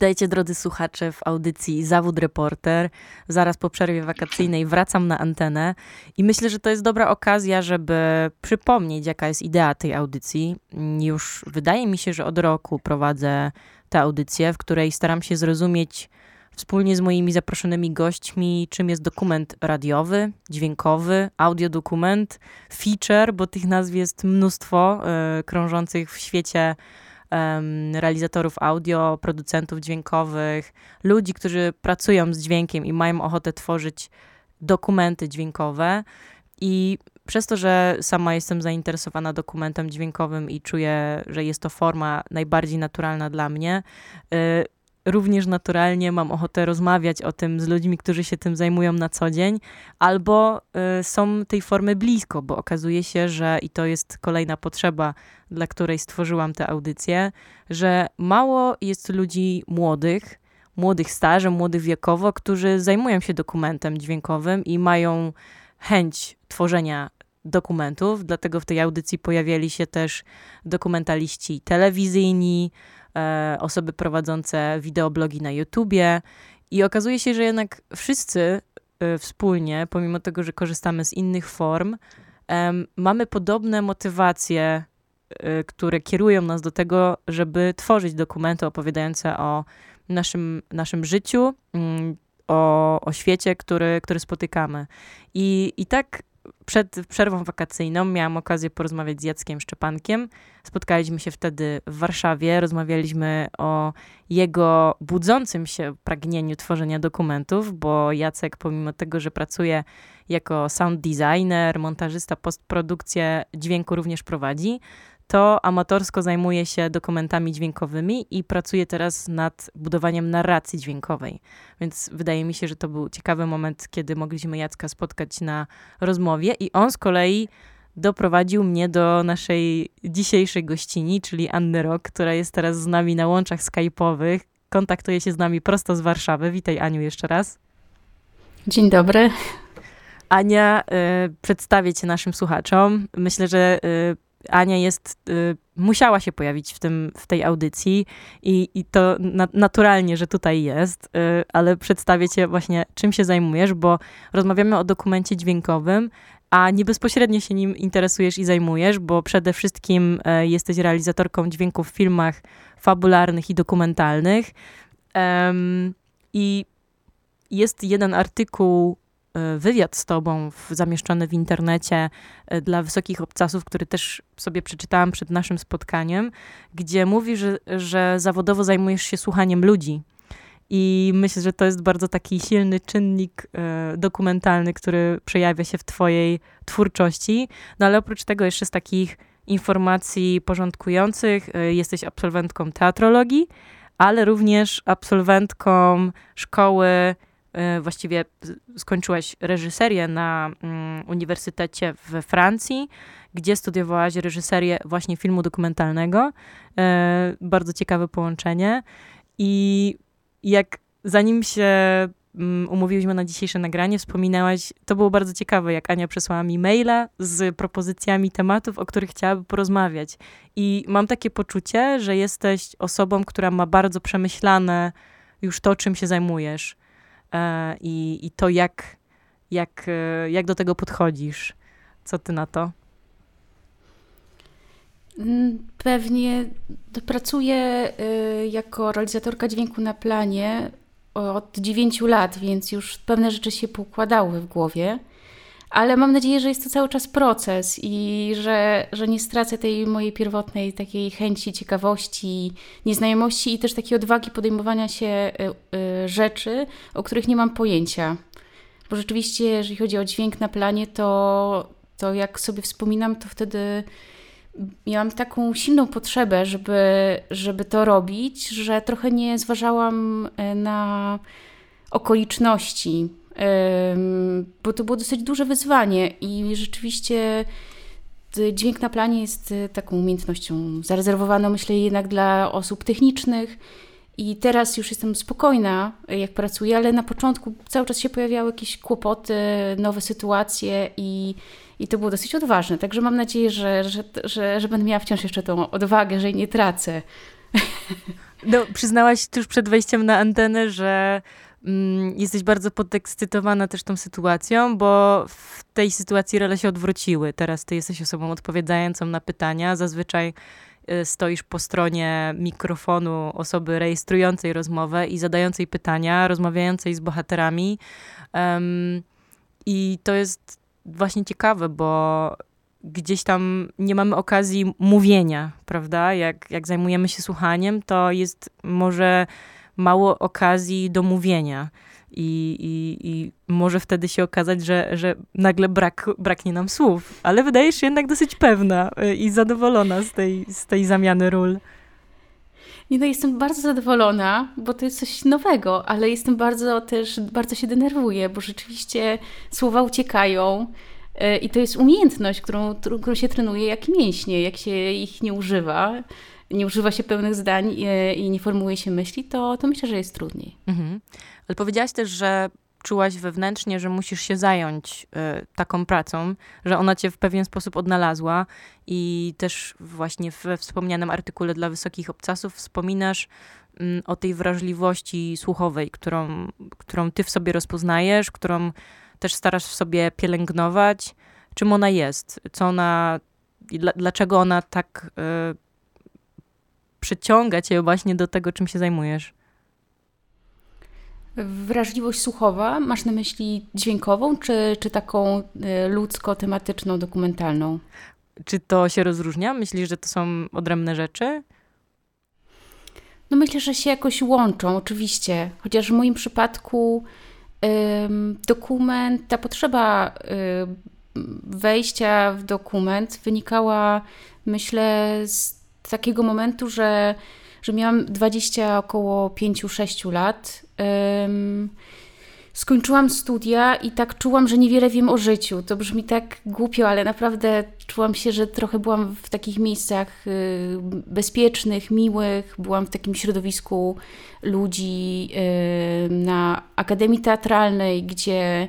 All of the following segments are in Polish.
Witajcie drodzy słuchacze w audycji Zawód Reporter. Zaraz po przerwie wakacyjnej wracam na antenę i myślę, że to jest dobra okazja, żeby przypomnieć, jaka jest idea tej audycji. Już wydaje mi się, że od roku prowadzę tę audycję, w której staram się zrozumieć wspólnie z moimi zaproszonymi gośćmi, czym jest dokument radiowy, dźwiękowy, audiodokument, feature, bo tych nazw jest mnóstwo y, krążących w świecie realizatorów audio, producentów dźwiękowych, ludzi, którzy pracują z dźwiękiem i mają ochotę tworzyć dokumenty dźwiękowe. I przez to, że sama jestem zainteresowana dokumentem dźwiękowym i czuję, że jest to forma najbardziej naturalna dla mnie, y, również naturalnie mam ochotę rozmawiać o tym z ludźmi, którzy się tym zajmują na co dzień, albo y, są tej formy blisko, bo okazuje się, że i to jest kolejna potrzeba, dla której stworzyłam tę audycję, że mało jest ludzi młodych, młodych stażem, młodych wiekowo, którzy zajmują się dokumentem dźwiękowym i mają chęć tworzenia dokumentów, dlatego w tej audycji pojawiali się też dokumentaliści telewizyjni, osoby prowadzące wideoblogi na YouTubie. I okazuje się, że jednak wszyscy e, wspólnie, pomimo tego, że korzystamy z innych form, e, mamy podobne motywacje, e, które kierują nas do tego, żeby tworzyć dokumenty opowiadające o naszym, naszym życiu, mm, o, o świecie, który, który spotykamy. I, I tak przed przerwą wakacyjną miałam okazję porozmawiać z Jackiem Szczepankiem. Spotkaliśmy się wtedy w Warszawie, rozmawialiśmy o jego budzącym się pragnieniu tworzenia dokumentów, bo Jacek, pomimo tego, że pracuje jako sound designer, montażysta, postprodukcję dźwięku również prowadzi, to amatorsko zajmuje się dokumentami dźwiękowymi i pracuje teraz nad budowaniem narracji dźwiękowej. Więc wydaje mi się, że to był ciekawy moment, kiedy mogliśmy Jacka spotkać na rozmowie i on z kolei doprowadził mnie do naszej dzisiejszej gościni, czyli Anny Rock, która jest teraz z nami na łączach skype'owych. Kontaktuje się z nami prosto z Warszawy. Witaj Aniu jeszcze raz. Dzień dobry. Ania, y, przedstawię cię naszym słuchaczom. Myślę, że y, Ania jest, y, musiała się pojawić w, tym, w tej audycji i, i to na, naturalnie, że tutaj jest, y, ale przedstawię cię właśnie, czym się zajmujesz, bo rozmawiamy o dokumencie dźwiękowym, a nie bezpośrednio się nim interesujesz i zajmujesz, bo przede wszystkim y, jesteś realizatorką dźwięków w filmach fabularnych i dokumentalnych. I jest jeden artykuł wywiad z tobą w, zamieszczony w internecie e, dla wysokich obcasów, który też sobie przeczytałam przed naszym spotkaniem, gdzie mówi, że, że zawodowo zajmujesz się słuchaniem ludzi. I myślę, że to jest bardzo taki silny czynnik e, dokumentalny, który przejawia się w Twojej twórczości. No ale oprócz tego, jeszcze z takich informacji porządkujących, e, jesteś absolwentką teatrologii, ale również absolwentką szkoły E, właściwie skończyłaś reżyserię na mm, uniwersytecie we Francji, gdzie studiowałaś reżyserię właśnie filmu dokumentalnego. E, bardzo ciekawe połączenie. I jak zanim się mm, umówiłyśmy na dzisiejsze nagranie, wspominałaś, to było bardzo ciekawe, jak Ania przesłała mi maila z propozycjami tematów, o których chciałaby porozmawiać. I mam takie poczucie, że jesteś osobą, która ma bardzo przemyślane już to, czym się zajmujesz E, i, i to, jak, jak, e, jak do tego podchodzisz. Co ty na to? Mm, pewnie pracuję y, jako realizatorka dźwięku na planie od 9 lat, więc już pewne rzeczy się poukładały w głowie ale mam nadzieję, że jest to cały czas proces i że, że nie stracę tej mojej pierwotnej takiej chęci, ciekawości, nieznajomości i też takiej odwagi podejmowania się y, y, rzeczy, o których nie mam pojęcia. Bo rzeczywiście, jeżeli chodzi o dźwięk na planie, to, to jak sobie wspominam, to wtedy miałam taką silną potrzebę, żeby, żeby to robić, że trochę nie zważałam y, na okoliczności bo to było dosyć duże wyzwanie i rzeczywiście dźwięk na planie jest e, taką umiejętnością zarezerwowaną, myślę, jednak dla osób technicznych I teraz już jestem spokojna, jak pracuję, ale na początku cały czas się pojawiały jakieś kłopoty, nowe sytuacje i, i to było dosyć odważne. Także mam nadzieję, że, że, że, że będę miała wciąż jeszcze tą odwagę, że jej nie tracę. No, przyznałaś tuż przed wejściem na antenę, że jesteś bardzo podekscytowana też tą sytuacją, bo w tej sytuacji role się odwróciły. Teraz ty jesteś osobą odpowiadającą na pytania. Zazwyczaj y, stoisz po stronie mikrofonu osoby rejestrującej rozmowę i zadającej pytania, rozmawiającej z bohaterami. Um, I to jest właśnie ciekawe, bo gdzieś tam nie mamy okazji mówienia, prawda? Jak, jak zajmujemy się słuchaniem, to jest może mało okazji do mówienia. I, i, i może wtedy się okazać, że, że nagle brak, braknie nam słów. Ale wydajesz się jednak dosyć pewna y, i zadowolona z tej, z tej zamiany ról. Nie no, jestem bardzo zadowolona, bo to jest coś nowego, ale jestem bardzo też, bardzo się denerwuję, bo rzeczywiście słowa uciekają. E, I to jest umiejętność, którą, którą się trenuje jak mięśnie, jak się ich nie używa, nie używa się pełnych zdań i, e, i nie formułuje się myśli, to, to myślę, że jest trudniej. Mhm. Ale powiedziałaś też, że czułaś wewnętrznie, że musisz się zająć y, taką pracą, że ona cię w pewien sposób odnalazła i też właśnie we wspomnianym artykule dla Wysokich Obcasów wspominasz y, o tej wrażliwości słuchowej, którą, którą ty w sobie rozpoznajesz, którą też starasz w sobie pielęgnować? Czym ona jest? Co ona, dlaczego ona tak y, przyciąga cię właśnie do tego, czym się zajmujesz? Wrażliwość słuchowa, masz na myśli dźwiękową, czy, czy taką y, ludzko-tematyczną, dokumentalną? Czy to się rozróżnia? Myślisz, że to są odrębne rzeczy? No myślę, że się jakoś łączą, oczywiście. Chociaż w moim przypadku dokument, ta potrzeba wejścia w dokument wynikała, myślę, z takiego momentu, że, że miałam 20 około 5-6 lat skończyłam studia i tak czułam, że niewiele wiem o życiu. To brzmi tak głupio, ale naprawdę czułam się, że trochę byłam w takich miejscach y, bezpiecznych, miłych. Byłam w takim środowisku ludzi na Akademii Teatralnej, gdzie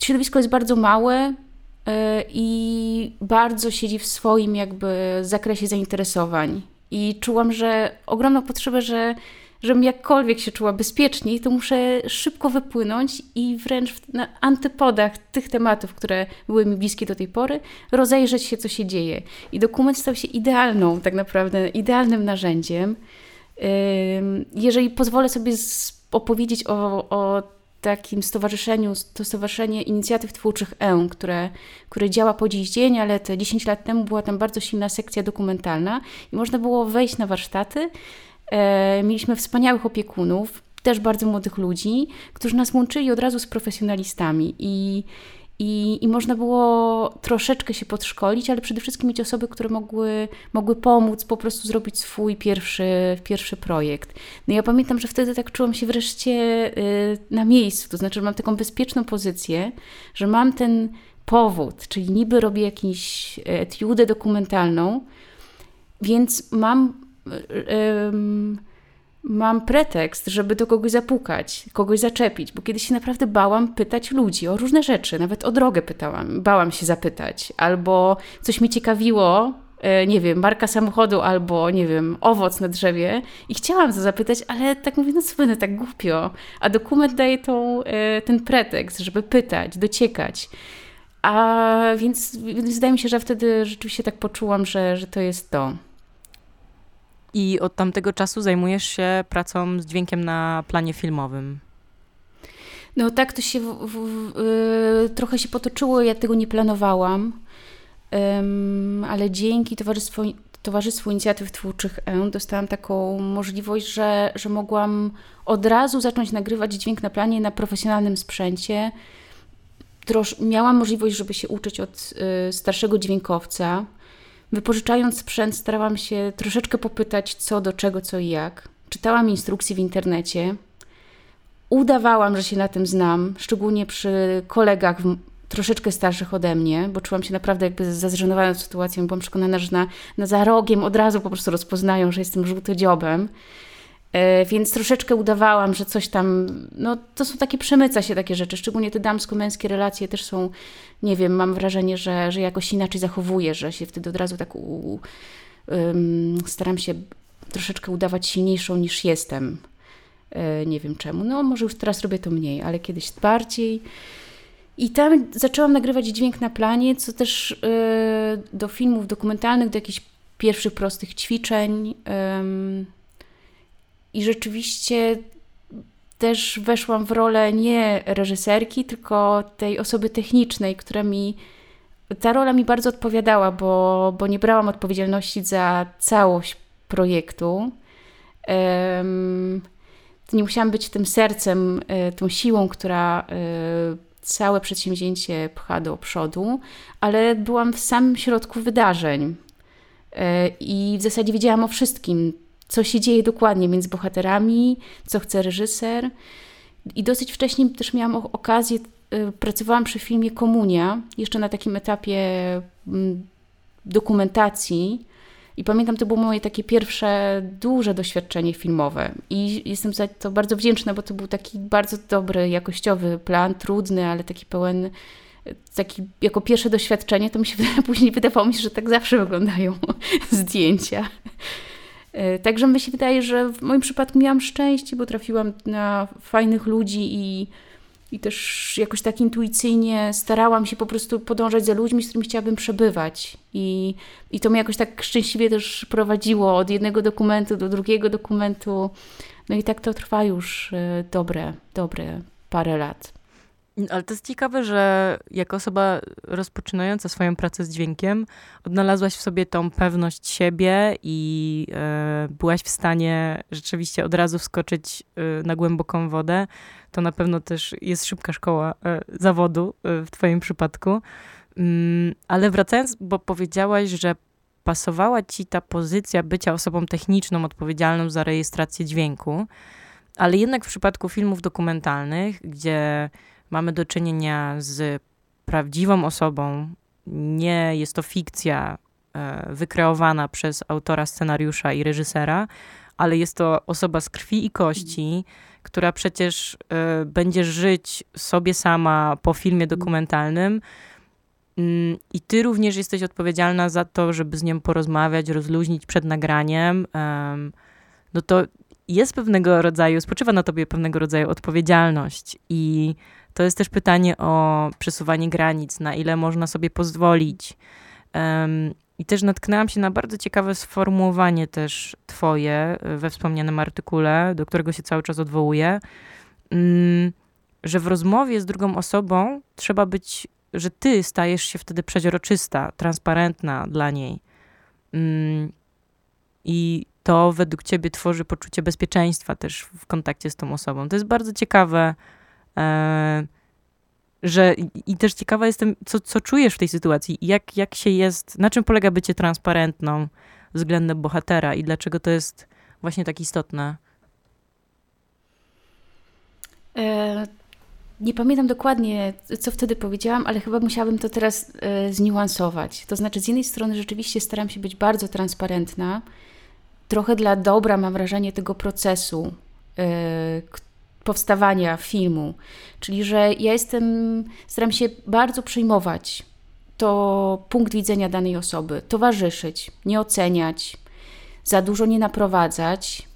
środowisko jest bardzo małe i bardzo siedzi w swoim jakby zakresie zainteresowań. I czułam, że ogromną potrzebę, że żebym jakkolwiek się czuła bezpieczniej, to muszę szybko wypłynąć i wręcz na antypodach tych tematów, które były mi bliskie do tej pory, rozejrzeć się, co się dzieje. I dokument stał się idealną, tak naprawdę, idealnym narzędziem. Jeżeli pozwolę sobie opowiedzieć o, o takim stowarzyszeniu, to Stowarzyszenie Inicjatyw Twórczych E, które, które działa po dziś dzień, ale te 10 lat temu była tam bardzo silna sekcja dokumentalna i można było wejść na warsztaty. E, mieliśmy wspaniałych opiekunów, też bardzo młodych ludzi, którzy nas łączyli od razu z profesjonalistami i i, I można było troszeczkę się podszkolić, ale przede wszystkim mieć osoby, które mogły, mogły pomóc po prostu zrobić swój pierwszy, pierwszy projekt. No ja pamiętam, że wtedy tak czułam się wreszcie y, na miejscu, to znaczy, że mam taką bezpieczną pozycję, że mam ten powód, czyli niby robię jakąś etiudę dokumentalną, więc mam mam pretekst, żeby do kogoś zapukać, kogoś zaczepić, bo kiedyś się naprawdę bałam pytać ludzi o różne rzeczy, nawet o drogę pytałam, bałam się zapytać, albo coś mi ciekawiło, e, nie wiem, marka samochodu albo, nie wiem, owoc na drzewie i chciałam to zapytać, ale tak mówię, no co będę tak głupio, a dokument daje tą, e, ten pretekst, żeby pytać, dociekać. A więc, więc wydaje mi się, że wtedy rzeczywiście tak poczułam, że, że to jest to. I od tamtego czasu zajmujesz się pracą z dźwiękiem na planie filmowym. No tak to się w, w, w, y, trochę się potoczyło, ja tego nie planowałam, ale dzięki Towarzystwu, Towarzystwu Inicjatyw Twórczych E dostałam taką możliwość, że, że mogłam od razu zacząć nagrywać dźwięk na planie na profesjonalnym sprzęcie. Trosz, miałam możliwość, żeby się uczyć od y, starszego dźwiękowca, Wypożyczając sprzęt, starałam się troszeczkę popytać, co do czego, co i jak. Czytałam instrukcje w internecie. Udawałam, że się na tym znam, szczególnie przy kolegach troszeczkę starszych ode mnie, bo czułam się naprawdę jakby zazżenowana sytuacją. Byłam przekonana, że na, na za rogiem od razu po prostu rozpoznają, że jestem żółtodziobem. E, więc troszeczkę udawałam, że coś tam, no to są takie, przemyca się takie rzeczy, szczególnie te damsko-męskie relacje też są, nie wiem, mam wrażenie, że, że jakoś inaczej zachowuję, że się wtedy od razu tak u, um, staram się troszeczkę udawać silniejszą niż jestem. E, nie wiem czemu. No, może już teraz robię to mniej, ale kiedyś bardziej. I tam zaczęłam nagrywać dźwięk na planie, co też e, do filmów dokumentalnych, do jakichś pierwszych prostych ćwiczeń. I rzeczywiście też weszłam w rolę nie reżyserki, tylko tej osoby technicznej, która mi. Ta rola mi bardzo odpowiadała, bo, bo nie brałam odpowiedzialności za całość projektu. Um, nie musiałam być tym sercem, e, tą siłą, która e, całe przedsięwzięcie pcha do przodu, ale byłam w samym środku wydarzeń. E, I w zasadzie wiedziałam o wszystkim, co się dzieje dokładnie między bohaterami, co chce reżyser. I dosyć wcześnie też miałam okazję, pracowałam przy filmie Komunia, jeszcze na takim etapie mm, dokumentacji i pamiętam, to było moje takie pierwsze duże doświadczenie filmowe. I jestem za to bardzo wdzięczna, bo to był taki bardzo dobry, jakościowy plan, trudny, ale taki pełen taki jako pierwsze doświadczenie, to mi się później wydawało mi się, że tak zawsze wyglądają zdjęcia. E, także mi się wydaje, że w moim przypadku miałam szczęście, bo trafiłam na fajnych ludzi i i też jakoś tak intuicyjnie starałam się po prostu podążać za ludźmi, z którymi chciałabym przebywać. I, i to mnie jakoś tak szczęśliwie też prowadziło od jednego dokumentu do drugiego dokumentu. No i tak to trwa już e, dobre, dobre parę lat. Ale to jest ciekawe, że jako osoba rozpoczynająca swoją pracę z dźwiękiem, odnalazłaś w sobie tą pewność siebie i e, byłaś w stanie rzeczywiście od razu wskoczyć e, na głęboką wodę. To na pewno też jest szybka szkoła e, zawodu w Twoim przypadku. Mm, ale wracając, bo powiedziałaś, że pasowała Ci ta pozycja bycia osobą techniczną, odpowiedzialną za rejestrację dźwięku, ale jednak w przypadku filmów dokumentalnych, gdzie mamy do czynienia z prawdziwą osobą, nie jest to fikcja e, wykreowana przez autora scenariusza i reżysera, ale jest to osoba z krwi i kości, która przecież e, będzie żyć sobie sama po filmie dokumentalnym. Mm, I ty również jesteś odpowiedzialna za to, żeby z nią porozmawiać, rozluźnić przed nagraniem. No to jest pewnego rodzaju, spoczywa na tobie pewnego rodzaju odpowiedzialność. I to jest też pytanie o przesuwanie granic, na ile można sobie pozwolić. Um, I też natknęłam się na bardzo ciekawe sformułowanie też twoje e, we wspomnianym artykule, do którego się cały czas odwołuję, um, że w rozmowie z drugą osobą trzeba być, że ty stajesz się wtedy przeźroczysta, transparentna dla niej. Um, I to według ciebie tworzy poczucie bezpieczeństwa też w kontakcie z tą osobą. To jest bardzo ciekawe że i też ciekawa jestem, co, co czujesz w tej sytuacji, jak, jak się jest, na czym polega bycie transparentną względem bohatera i dlaczego to jest właśnie tak istotne? E, nie pamiętam dokładnie, co wtedy powiedziałam, ale chyba musiałabym to teraz e, zniuansować. To znaczy, z jednej strony rzeczywiście staram się być bardzo transparentna, trochę dla dobra, mam wrażenie, tego procesu, e, powstawania filmu. Czyli, że ja jestem, staram się bardzo przyjmować to punkt widzenia danej osoby, towarzyszyć, nie oceniać, za dużo nie naprowadzać.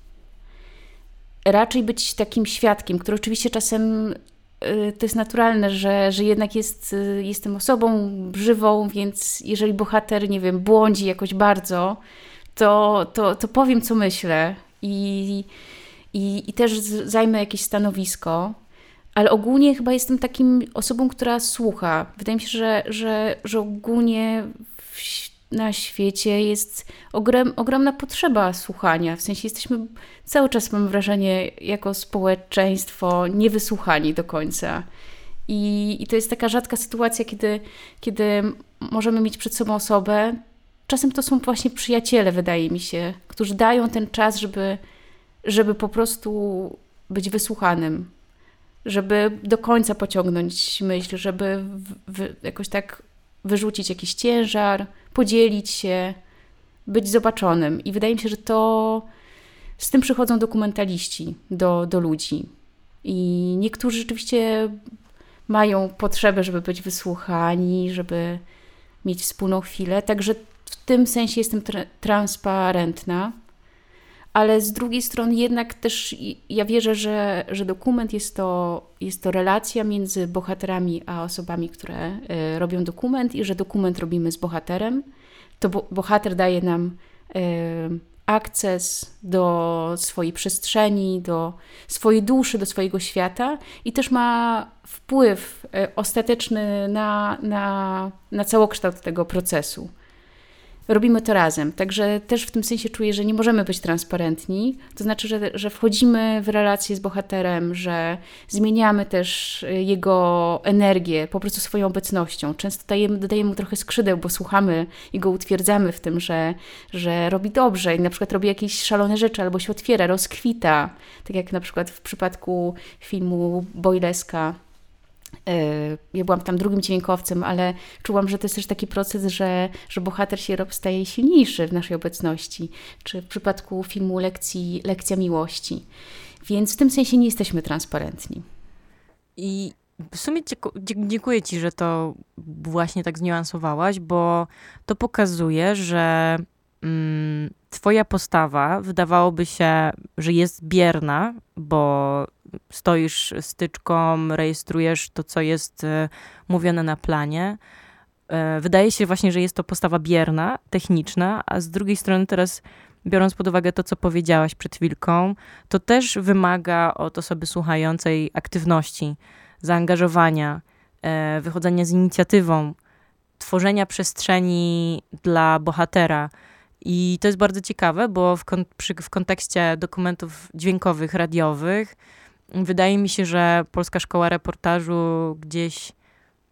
Raczej być takim świadkiem, który oczywiście czasem y, to jest naturalne, że, że jednak jest, y, jestem osobą żywą, więc jeżeli bohater, nie wiem, błądzi jakoś bardzo, to, to, to powiem, co myślę. I, i, i też zajmę jakieś stanowisko, ale ogólnie chyba jestem takim osobą, która słucha. Wydaje mi się, że, że, że ogólnie w, na świecie jest ogrom, ogromna potrzeba słuchania. W sensie jesteśmy cały czas, mam wrażenie, jako społeczeństwo niewysłuchani do końca. I, I to jest taka rzadka sytuacja, kiedy, kiedy możemy mieć przed sobą osobę. Czasem to są właśnie przyjaciele, wydaje mi się, którzy dają ten czas, żeby żeby po prostu być wysłuchanym. żeby do końca pociągnąć myśl, żeby w, jakoś tak wyrzucić jakiś ciężar, podzielić się, być zobaczonym. I wydaje mi się, że to z tym przychodzą dokumentaliści do, do ludzi. I niektórzy rzeczywiście mają potrzebę, żeby być wysłuchani, żeby mieć wspólną chwilę. Także w tym sensie jestem tra transparentna. Ale z drugiej strony jednak też ja wierzę, że, że dokument jest to, jest to relacja między bohaterami a osobami, które y, robią dokument i że dokument robimy z bohaterem. To bo bohater daje nam y, akces do swojej przestrzeni, do swojej duszy, do swojego świata i też ma wpływ e, ostateczny na, na, na całokształt tego procesu robimy to razem. Także też w tym sensie czuję, że nie możemy być transparentni. To znaczy, że, że wchodzimy w relację z bohaterem, że zmieniamy też y, jego energię po prostu swoją obecnością. Często dajemy, dodajemy mu trochę skrzydeł, bo słuchamy i go utwierdzamy w tym, że, że robi dobrze i na przykład robi jakieś szalone rzeczy albo się otwiera, rozkwita. Tak jak na przykład w przypadku filmu Boyleska E, ja byłam tam drugim dźwiękowcem, ale czułam, że to jest też taki proces, że, że bohater się staje silniejszy w naszej obecności, czy w przypadku filmu lekcji, Lekcja Miłości. Więc w tym sensie nie jesteśmy transparentni. I w sumie dziękuję Ci, że to właśnie tak zniuansowałaś, bo to pokazuje, że mm, Twoja postawa wydawałoby się, że jest bierna, bo stoisz styczką, rejestrujesz to, co jest e, mówione na planie. E, wydaje się właśnie, że jest to postawa bierna, techniczna, a z drugiej strony teraz, biorąc pod uwagę to, co powiedziałaś przed chwilką, to też wymaga od osoby słuchającej aktywności, zaangażowania, e, wychodzenia z inicjatywą, tworzenia przestrzeni dla bohatera. I to jest bardzo ciekawe, bo w, kon przy, w kontekście dokumentów dźwiękowych, radiowych, Wydaje mi się, że Polska Szkoła Reportażu gdzieś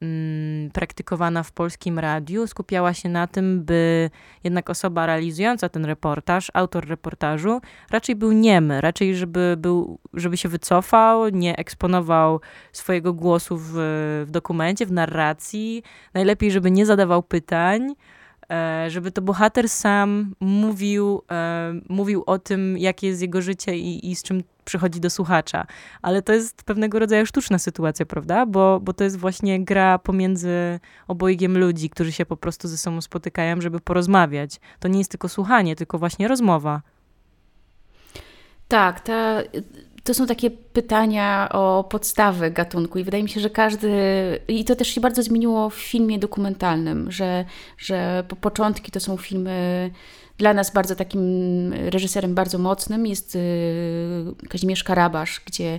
mm, praktykowana w polskim radiu skupiała się na tym, by jednak osoba realizująca ten reportaż, autor reportażu, raczej był niemy, raczej żeby, był, żeby się wycofał, nie eksponował swojego głosu w, w dokumencie, w narracji. Najlepiej, żeby nie zadawał pytań, e, żeby to bohater sam mówił, e, mówił o tym, jakie jest jego życie i, i z czym przychodzi do słuchacza. Ale to jest pewnego rodzaju sztuczna sytuacja, prawda? Bo, bo to jest właśnie gra pomiędzy obojgiem ludzi, którzy się po prostu ze sobą spotykają, żeby porozmawiać. To nie jest tylko słuchanie, tylko właśnie rozmowa. Tak, ta, to są takie pytania o podstawy gatunku i wydaje mi się, że każdy, i to też się bardzo zmieniło w filmie dokumentalnym, że, że po początki to są filmy dla nas bardzo takim reżyserem bardzo mocnym jest y, Kazimierz Karabasz, gdzie,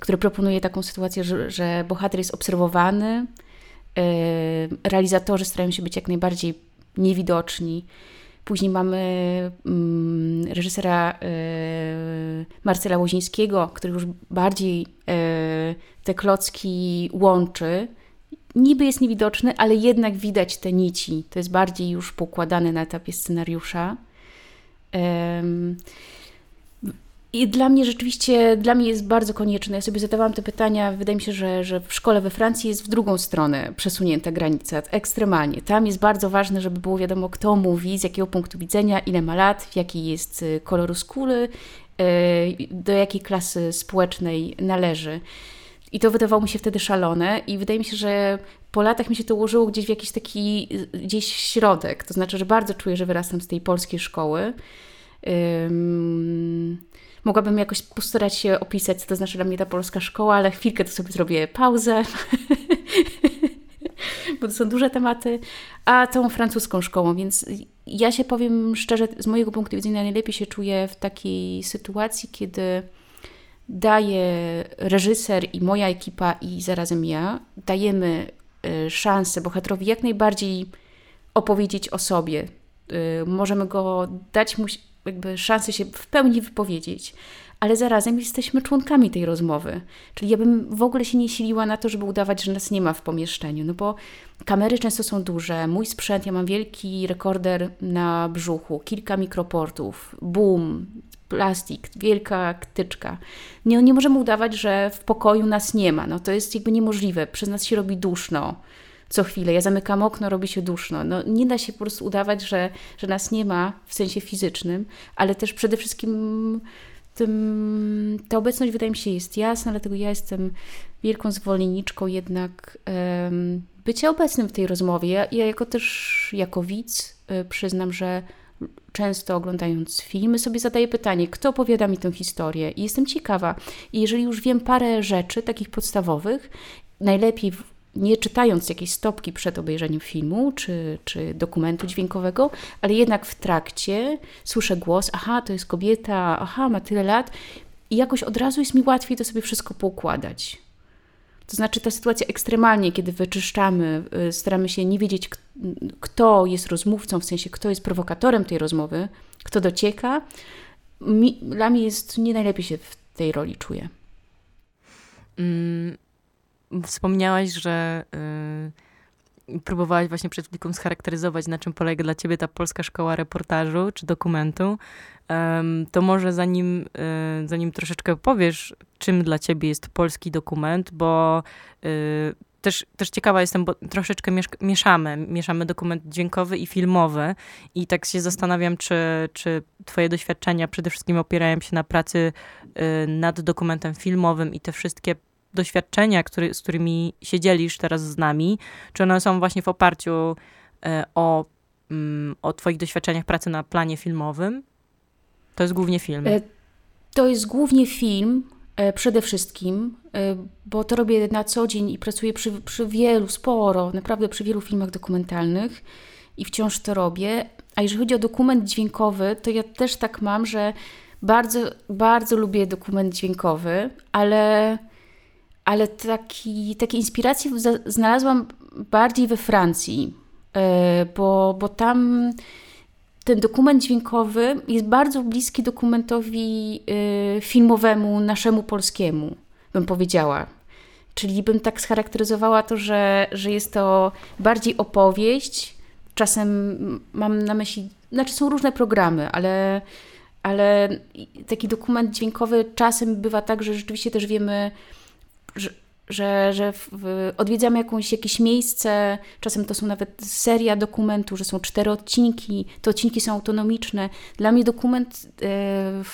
który proponuje taką sytuację, że, że bohater jest obserwowany, y, realizatorzy starają się być jak najbardziej niewidoczni. Później mamy mm, reżysera y, Marcela Łozińskiego, który już bardziej te klocki łączy niby jest niewidoczny, ale jednak widać te nici. To jest bardziej już pokładane na etapie scenariusza. I dla mnie rzeczywiście, dla mnie jest bardzo konieczne. Ja sobie zadawałam te pytania, wydaje mi się, że, że w szkole we Francji jest w drugą stronę przesunięta granica, ekstremalnie. Tam jest bardzo ważne, żeby było wiadomo, kto mówi, z jakiego punktu widzenia, ile ma lat, jaki jest y, koloru skóry, y, do jakiej klasy społecznej należy. I to wydawało mi się wtedy szalone i wydaje mi się, że po latach mi się to ułożyło gdzieś w jakiś taki gdzieś środek. To znaczy, że bardzo czuję, że wyrastam z tej polskiej szkoły. Mogłabym jakoś postarać się opisać, co to znaczy dla mnie ta polska szkoła, ale chwilkę to sobie zrobię pauzę, bo to są duże tematy, a tą francuską szkołą, więc ja się powiem szczerze, z mojego punktu widzenia najlepiej się czuję w takiej sytuacji, kiedy daje reżyser i moja ekipa i zarazem ja, dajemy y, szansę bohaterowi jak najbardziej opowiedzieć o sobie. Y, możemy go dać mu jakby szansę się w pełni wypowiedzieć, ale zarazem jesteśmy członkami tej rozmowy. Czyli ja bym w ogóle się nie siliła na to, żeby udawać, że nas nie ma w pomieszczeniu, no bo kamery często są duże, mój sprzęt, ja mam wielki rekorder na brzuchu, kilka mikroportów, boom, plastik, wielka tyczka. Nie, nie możemy udawać, że w pokoju nas nie ma. No to jest jakby niemożliwe. Przez nas się robi duszno co chwilę. Ja zamykam okno, robi się duszno. No, nie da się po prostu udawać, że, że nas nie ma w sensie fizycznym, ale też przede wszystkim tym, ta obecność wydaje mi się jest jasna, dlatego ja jestem wielką zwolenniczką jednak um, bycia obecnym w tej rozmowie. Ja, ja jako też, jako widz y, przyznam, że często oglądając filmy sobie zadaję pytanie, kto opowiada mi tę historię i jestem ciekawa. I jeżeli już wiem parę rzeczy takich podstawowych, najlepiej nie czytając jakiejś stopki przed obejrzeniem filmu czy, czy dokumentu dźwiękowego, ale jednak w trakcie słyszę głos, aha, to jest kobieta, aha, ma tyle lat i jakoś od razu jest mi łatwiej to sobie wszystko poukładać. To znaczy ta sytuacja ekstremalnie, kiedy wyczyszczamy, y, staramy się nie wiedzieć, kto jest rozmówcą, w sensie kto jest prowokatorem tej rozmowy, kto docieka, mi, dla mnie jest nie najlepiej się w tej roli czuję. Mm, Wspomniałaś, że y, próbowałaś właśnie przed chwilką scharakteryzować, na czym polega dla ciebie ta polska szkoła reportażu czy dokumentu. To może zanim, y, zanim troszeczkę powiesz, czym dla ciebie jest polski dokument, bo y, też, też ciekawa jestem, bo troszeczkę mieszamy, mieszamy dokument dźwiękowy i filmowy i tak się zastanawiam, czy, czy twoje doświadczenia przede wszystkim opierają się na pracy y, nad dokumentem filmowym i te wszystkie doświadczenia, który, z którymi się dzielisz teraz z nami, czy one są właśnie w oparciu e, o, mm, o Twoich doświadczeniach pracy na planie filmowym? To jest głównie film. E, to jest głównie film, e, przede wszystkim, bo to robię na co dzień i pracuję przy, przy wielu, sporo, naprawdę przy wielu filmach dokumentalnych i wciąż to robię. A jeżeli chodzi o dokument dźwiękowy, to ja też tak mam, że bardzo, bardzo lubię dokument dźwiękowy, ale ale taki, takie inspiracje znalazłam bardziej we Francji, e, bo, bo tam ten dokument dźwiękowy jest bardzo bliski dokumentowi e, filmowemu, naszemu polskiemu, bym powiedziała. Czyli bym tak scharakteryzowała to, że, że jest to bardziej opowieść. Czasem mam na myśli, znaczy są różne programy, ale, ale taki dokument dźwiękowy czasem bywa tak, że rzeczywiście też wiemy, że, że, że odwiedzamy jakąś, jakieś miejsce, czasem to są nawet seria dokumentu, że są cztery odcinki, te odcinki są autonomiczne. Dla mnie dokument e,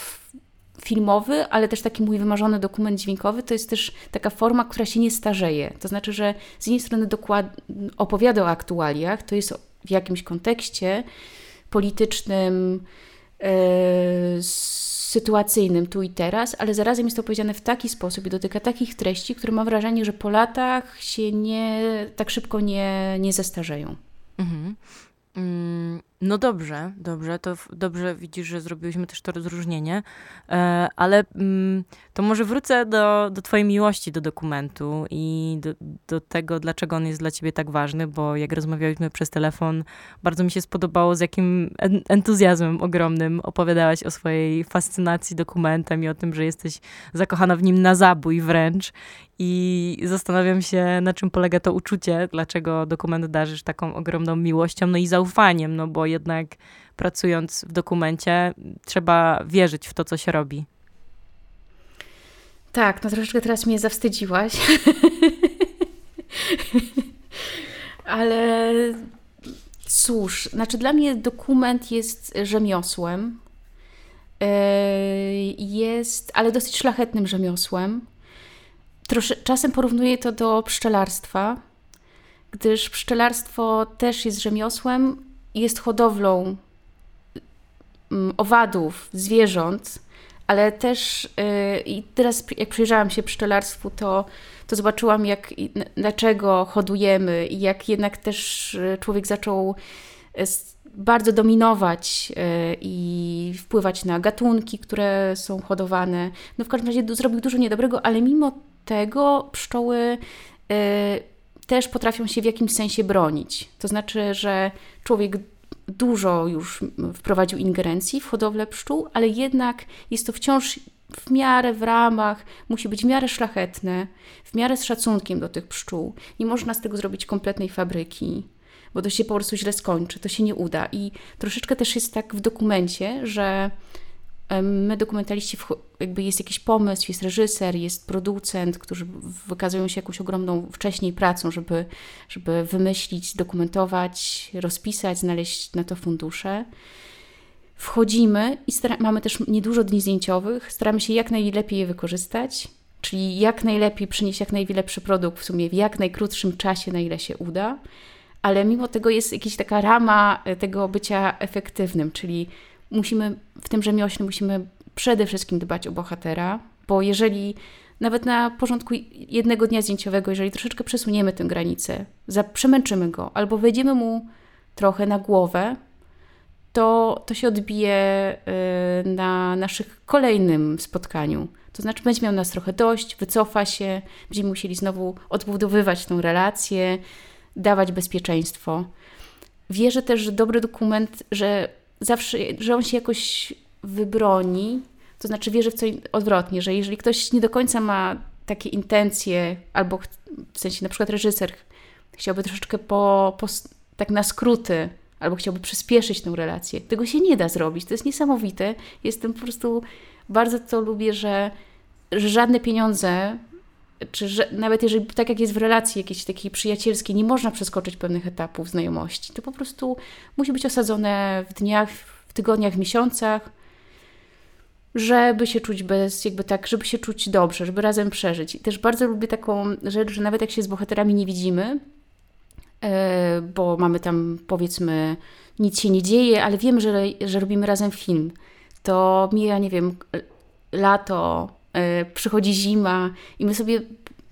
filmowy, ale też taki mój wymarzony dokument dźwiękowy, to jest też taka forma, która się nie starzeje. To znaczy, że z jednej strony dokład, opowiada o aktualiach, to jest w jakimś kontekście politycznym, e, sytuacyjnym tu i teraz, ale zarazem jest to powiedziane w taki sposób i dotyka takich treści, które mam wrażenie, że po latach się nie, tak szybko nie, nie zestarzeją. Mhm. Mm, no dobrze, dobrze, to dobrze widzisz, że zrobiłyśmy też to rozróżnienie, e, ale mm, to może wrócę do, do twojej miłości do dokumentu i do, do tego, dlaczego on jest dla ciebie tak ważny, bo jak rozmawialiśmy przez telefon, bardzo mi się spodobało, z jakim entuzjazmem ogromnym opowiadałaś o swojej fascynacji dokumentem i o tym, że jesteś zakochana w nim na zabój wręcz. I zastanawiam się, na czym polega to uczucie, dlaczego dokument darzysz taką ogromną miłością, no i zaufaniem, no bo jednak pracując w dokumencie trzeba wierzyć w to, co się robi. Tak, no troszeczkę teraz mnie zawstydziłaś. Ale cóż, znaczy dla mnie dokument jest rzemiosłem. E, jest, ale dosyć szlachetnym rzemiosłem. Trosze, czasem porównuję to do pszczelarstwa, gdyż pszczelarstwo też jest rzemiosłem, jest hodowlą mm, owadów, zwierząt, ale też yy, i teraz jak przyjrzałam się pszczelarstwu, to, to zobaczyłam, jak, dlaczego hodujemy i jak jednak też y, człowiek zaczął y, bardzo dominować y, i wpływać na gatunki, które są hodowane. No w każdym razie zrobił dużo niedobrego, ale mimo tego pszczoły też potrafią się w jakimś sensie bronić. To znaczy, że człowiek dużo już wprowadził ingerencji w hodowlę pszczół, ale jednak jest to wciąż w miarę w ramach, musi być w miarę szlachetne, w miarę z szacunkiem do tych pszczół. Nie można z tego zrobić kompletnej fabryki, bo to się po prostu źle skończy, to się nie uda. I troszeczkę też jest tak w dokumencie, że My, dokumentaliści, jakby jest jakiś pomysł, jest reżyser, jest producent, którzy wykazują się jakąś ogromną wcześniej pracą, żeby, żeby wymyślić, dokumentować, rozpisać, znaleźć na to fundusze. Wchodzimy i mamy też niedużo dni zdjęciowych, staramy się jak najlepiej je wykorzystać, czyli jak najlepiej przynieść jak najlepszy produkt w sumie w jak najkrótszym czasie, na ile się uda, ale mimo tego jest jakaś taka rama e, tego bycia efektywnym, czyli musimy w tym rzemiośle musimy przede wszystkim dbać o bohatera, bo jeżeli nawet na porządku jednego dnia zdjęciowego, jeżeli troszeczkę przesuniemy tę granicę, przemęczymy go albo wejdziemy mu trochę na głowę, to, to się odbije y, na naszych kolejnym spotkaniu. To znaczy, będzie miał nas trochę dość, wycofa się, będziemy musieli znowu odbudowywać tę relację, dawać bezpieczeństwo. Wierzę też, że dobry dokument, że zawsze, że on się jakoś wybroni, to znaczy wierzę w coś odwrotnie, że jeżeli ktoś nie do końca ma takie intencje, albo w sensie na przykład reżyser chciałby troszeczkę po, po tak na skróty, albo chciałby przyspieszyć tę relację, tego się nie da zrobić. To jest niesamowite. Jestem po prostu, bardzo to lubię, że, że żadne pieniądze czy że nawet jeżeli, tak jak jest w relacji jakiejś takiej przyjacielskiej, nie można przeskoczyć pewnych etapów znajomości, to po prostu musi być osadzone w dniach, w tygodniach, w miesiącach, żeby się czuć bez, jakby tak, żeby się czuć dobrze, żeby razem przeżyć. I też bardzo lubię taką rzecz, że nawet jak się z bohaterami nie widzimy, e, bo mamy tam powiedzmy nic się nie dzieje, ale wiemy, że, że robimy razem film, to mija, nie wiem, lato, przychodzi zima i my sobie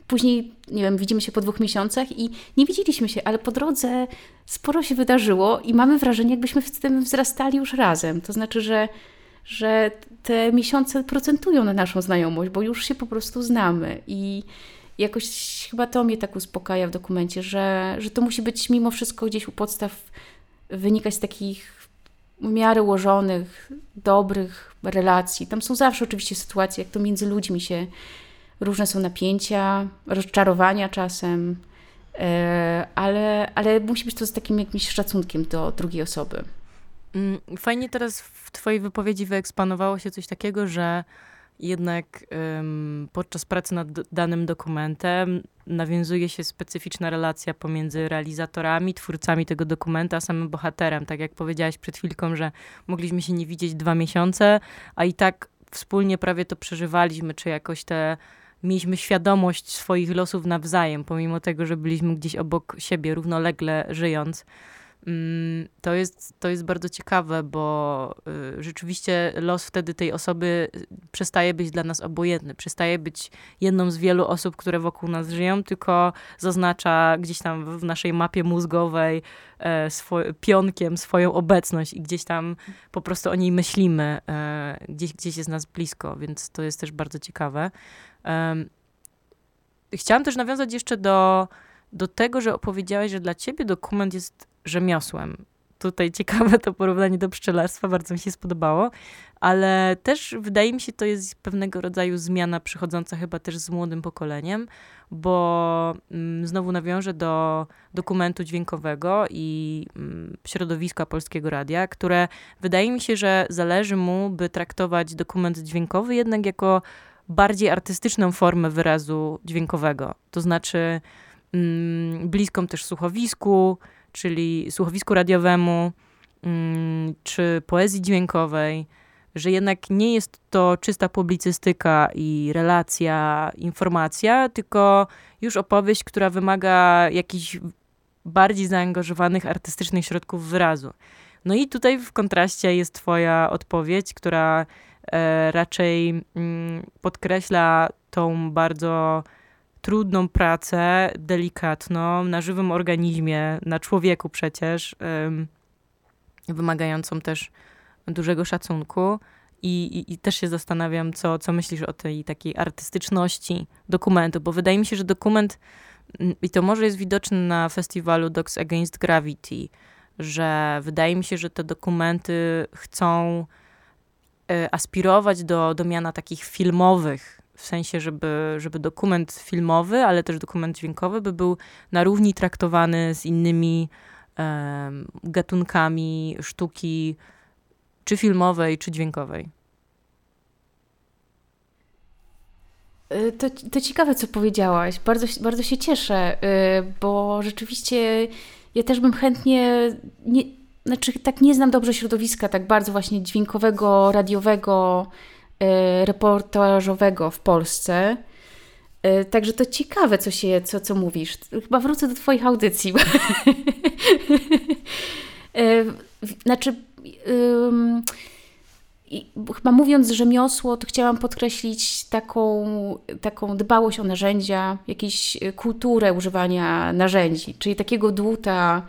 później, nie wiem, widzimy się po dwóch miesiącach i nie widzieliśmy się, ale po drodze sporo się wydarzyło i mamy wrażenie, jakbyśmy w tym wzrastali już razem. To znaczy, że, że te miesiące procentują na naszą znajomość, bo już się po prostu znamy i jakoś chyba to mnie tak uspokaja w dokumencie, że, że to musi być mimo wszystko gdzieś u podstaw wynikać z takich w miarę ułożonych, dobrych relacji. Tam są zawsze oczywiście sytuacje, jak to między ludźmi się różne są napięcia, rozczarowania czasem, e, ale, ale musi być to z takim jakimś szacunkiem do drugiej osoby. Mm, fajnie teraz w Twojej wypowiedzi wyeksponowało się coś takiego, że jednak podczas pracy nad danym dokumentem nawiązuje się specyficzna relacja pomiędzy realizatorami, twórcami tego dokumenta, a samym bohaterem. Tak jak powiedziałaś przed chwilką, że mogliśmy się nie widzieć dwa miesiące, a i tak wspólnie prawie to przeżywaliśmy, czy jakoś te mieliśmy świadomość swoich losów nawzajem, pomimo tego, że byliśmy gdzieś obok siebie, równolegle żyjąc. Mm, to jest, to jest bardzo ciekawe, bo y, rzeczywiście los wtedy tej osoby y, przestaje być dla nas obojętny, przestaje być jedną z wielu osób, które wokół nas żyją, tylko zaznacza gdzieś tam w naszej mapie mózgowej e, pionkiem swoją obecność i gdzieś tam po prostu o niej myślimy, e, gdzieś, gdzieś jest nas blisko, więc to jest też bardzo ciekawe. Chciałam też nawiązać jeszcze do, do tego, że opowiedziałeś, że dla ciebie dokument jest rzemiosłem. Tutaj ciekawe to porównanie do pszczelarstwa, bardzo mi się spodobało, ale też wydaje mi się, to jest pewnego rodzaju zmiana przychodząca chyba też z młodym pokoleniem, bo mm, znowu nawiążę do dokumentu dźwiękowego i mm, środowiska Polskiego Radia, które wydaje mi się, że zależy mu, by traktować dokument dźwiękowy jednak jako bardziej artystyczną formę wyrazu dźwiękowego. To znaczy mm, bliską też słuchowisku, czyli słuchowisku radiowemu, mm, czy poezji dźwiękowej, że jednak nie jest to czysta publicystyka i relacja, informacja, tylko już opowieść, która wymaga jakichś bardziej zaangażowanych artystycznych środków wyrazu. No i tutaj w kontraście jest Twoja odpowiedź, która e, raczej mm, podkreśla tą bardzo trudną pracę, delikatną, na żywym organizmie, na człowieku przecież, wymagającą też dużego szacunku. I, i, I, też się zastanawiam, co, co myślisz o tej takiej artystyczności dokumentu, bo wydaje mi się, że dokument, i to może jest widoczne na festiwalu Dogs Against Gravity, że wydaje mi się, że te dokumenty chcą e, aspirować do, do miana takich filmowych w sensie, żeby, żeby dokument filmowy, ale też dokument dźwiękowy by był na równi traktowany z innymi gatunkami sztuki, czy filmowej, czy dźwiękowej. Y, to, to ciekawe, co powiedziałaś. Bardzo, bardzo się cieszę, y, bo rzeczywiście ja też bym chętnie, nie, znaczy tak nie znam dobrze środowiska, tak bardzo właśnie dźwiękowego, radiowego, reportażowego w Polsce. Także to ciekawe, co się, co, co mówisz. Chyba wrócę do Twoich audycji. znaczy, i chyba mówiąc rzemiosło, to chciałam podkreślić taką, taką dbałość o narzędzia, jakąś kulturę używania narzędzi, czyli takiego dłuta,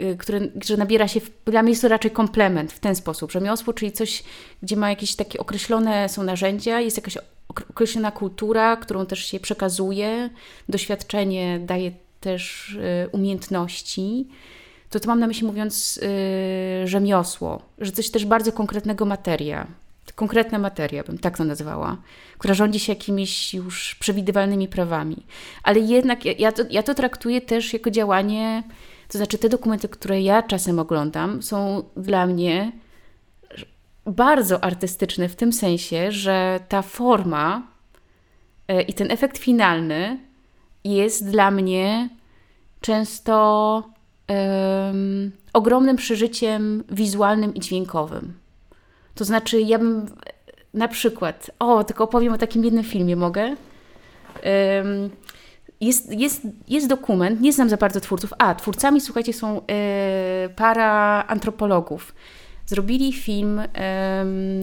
y, który, że nabiera się, dla mnie jest to raczej komplement w ten sposób. Rzemiosło, czyli coś, gdzie ma jakieś takie określone są narzędzia, jest jakaś określona kultura, którą też się przekazuje, doświadczenie daje też y, umiejętności to to mam na myśli mówiąc yy, rzemiosło, że coś też bardzo konkretnego materia, konkretna materia, bym tak to nazywała, która rządzi się jakimiś już przewidywalnymi prawami. Ale jednak ja, ja, to, ja to traktuję też jako działanie, to znaczy te dokumenty, które ja czasem oglądam, są dla mnie bardzo artystyczne w tym sensie, że ta forma yy, i ten efekt finalny jest dla mnie często um, ogromnym przeżyciem wizualnym i dźwiękowym. To znaczy, ja bym na przykład, o, tylko opowiem o takim jednym filmie, mogę? Um, jest, jest, jest dokument, nie znam za bardzo twórców. A, twórcami, słuchajcie, są e, para antropologów. Zrobili film,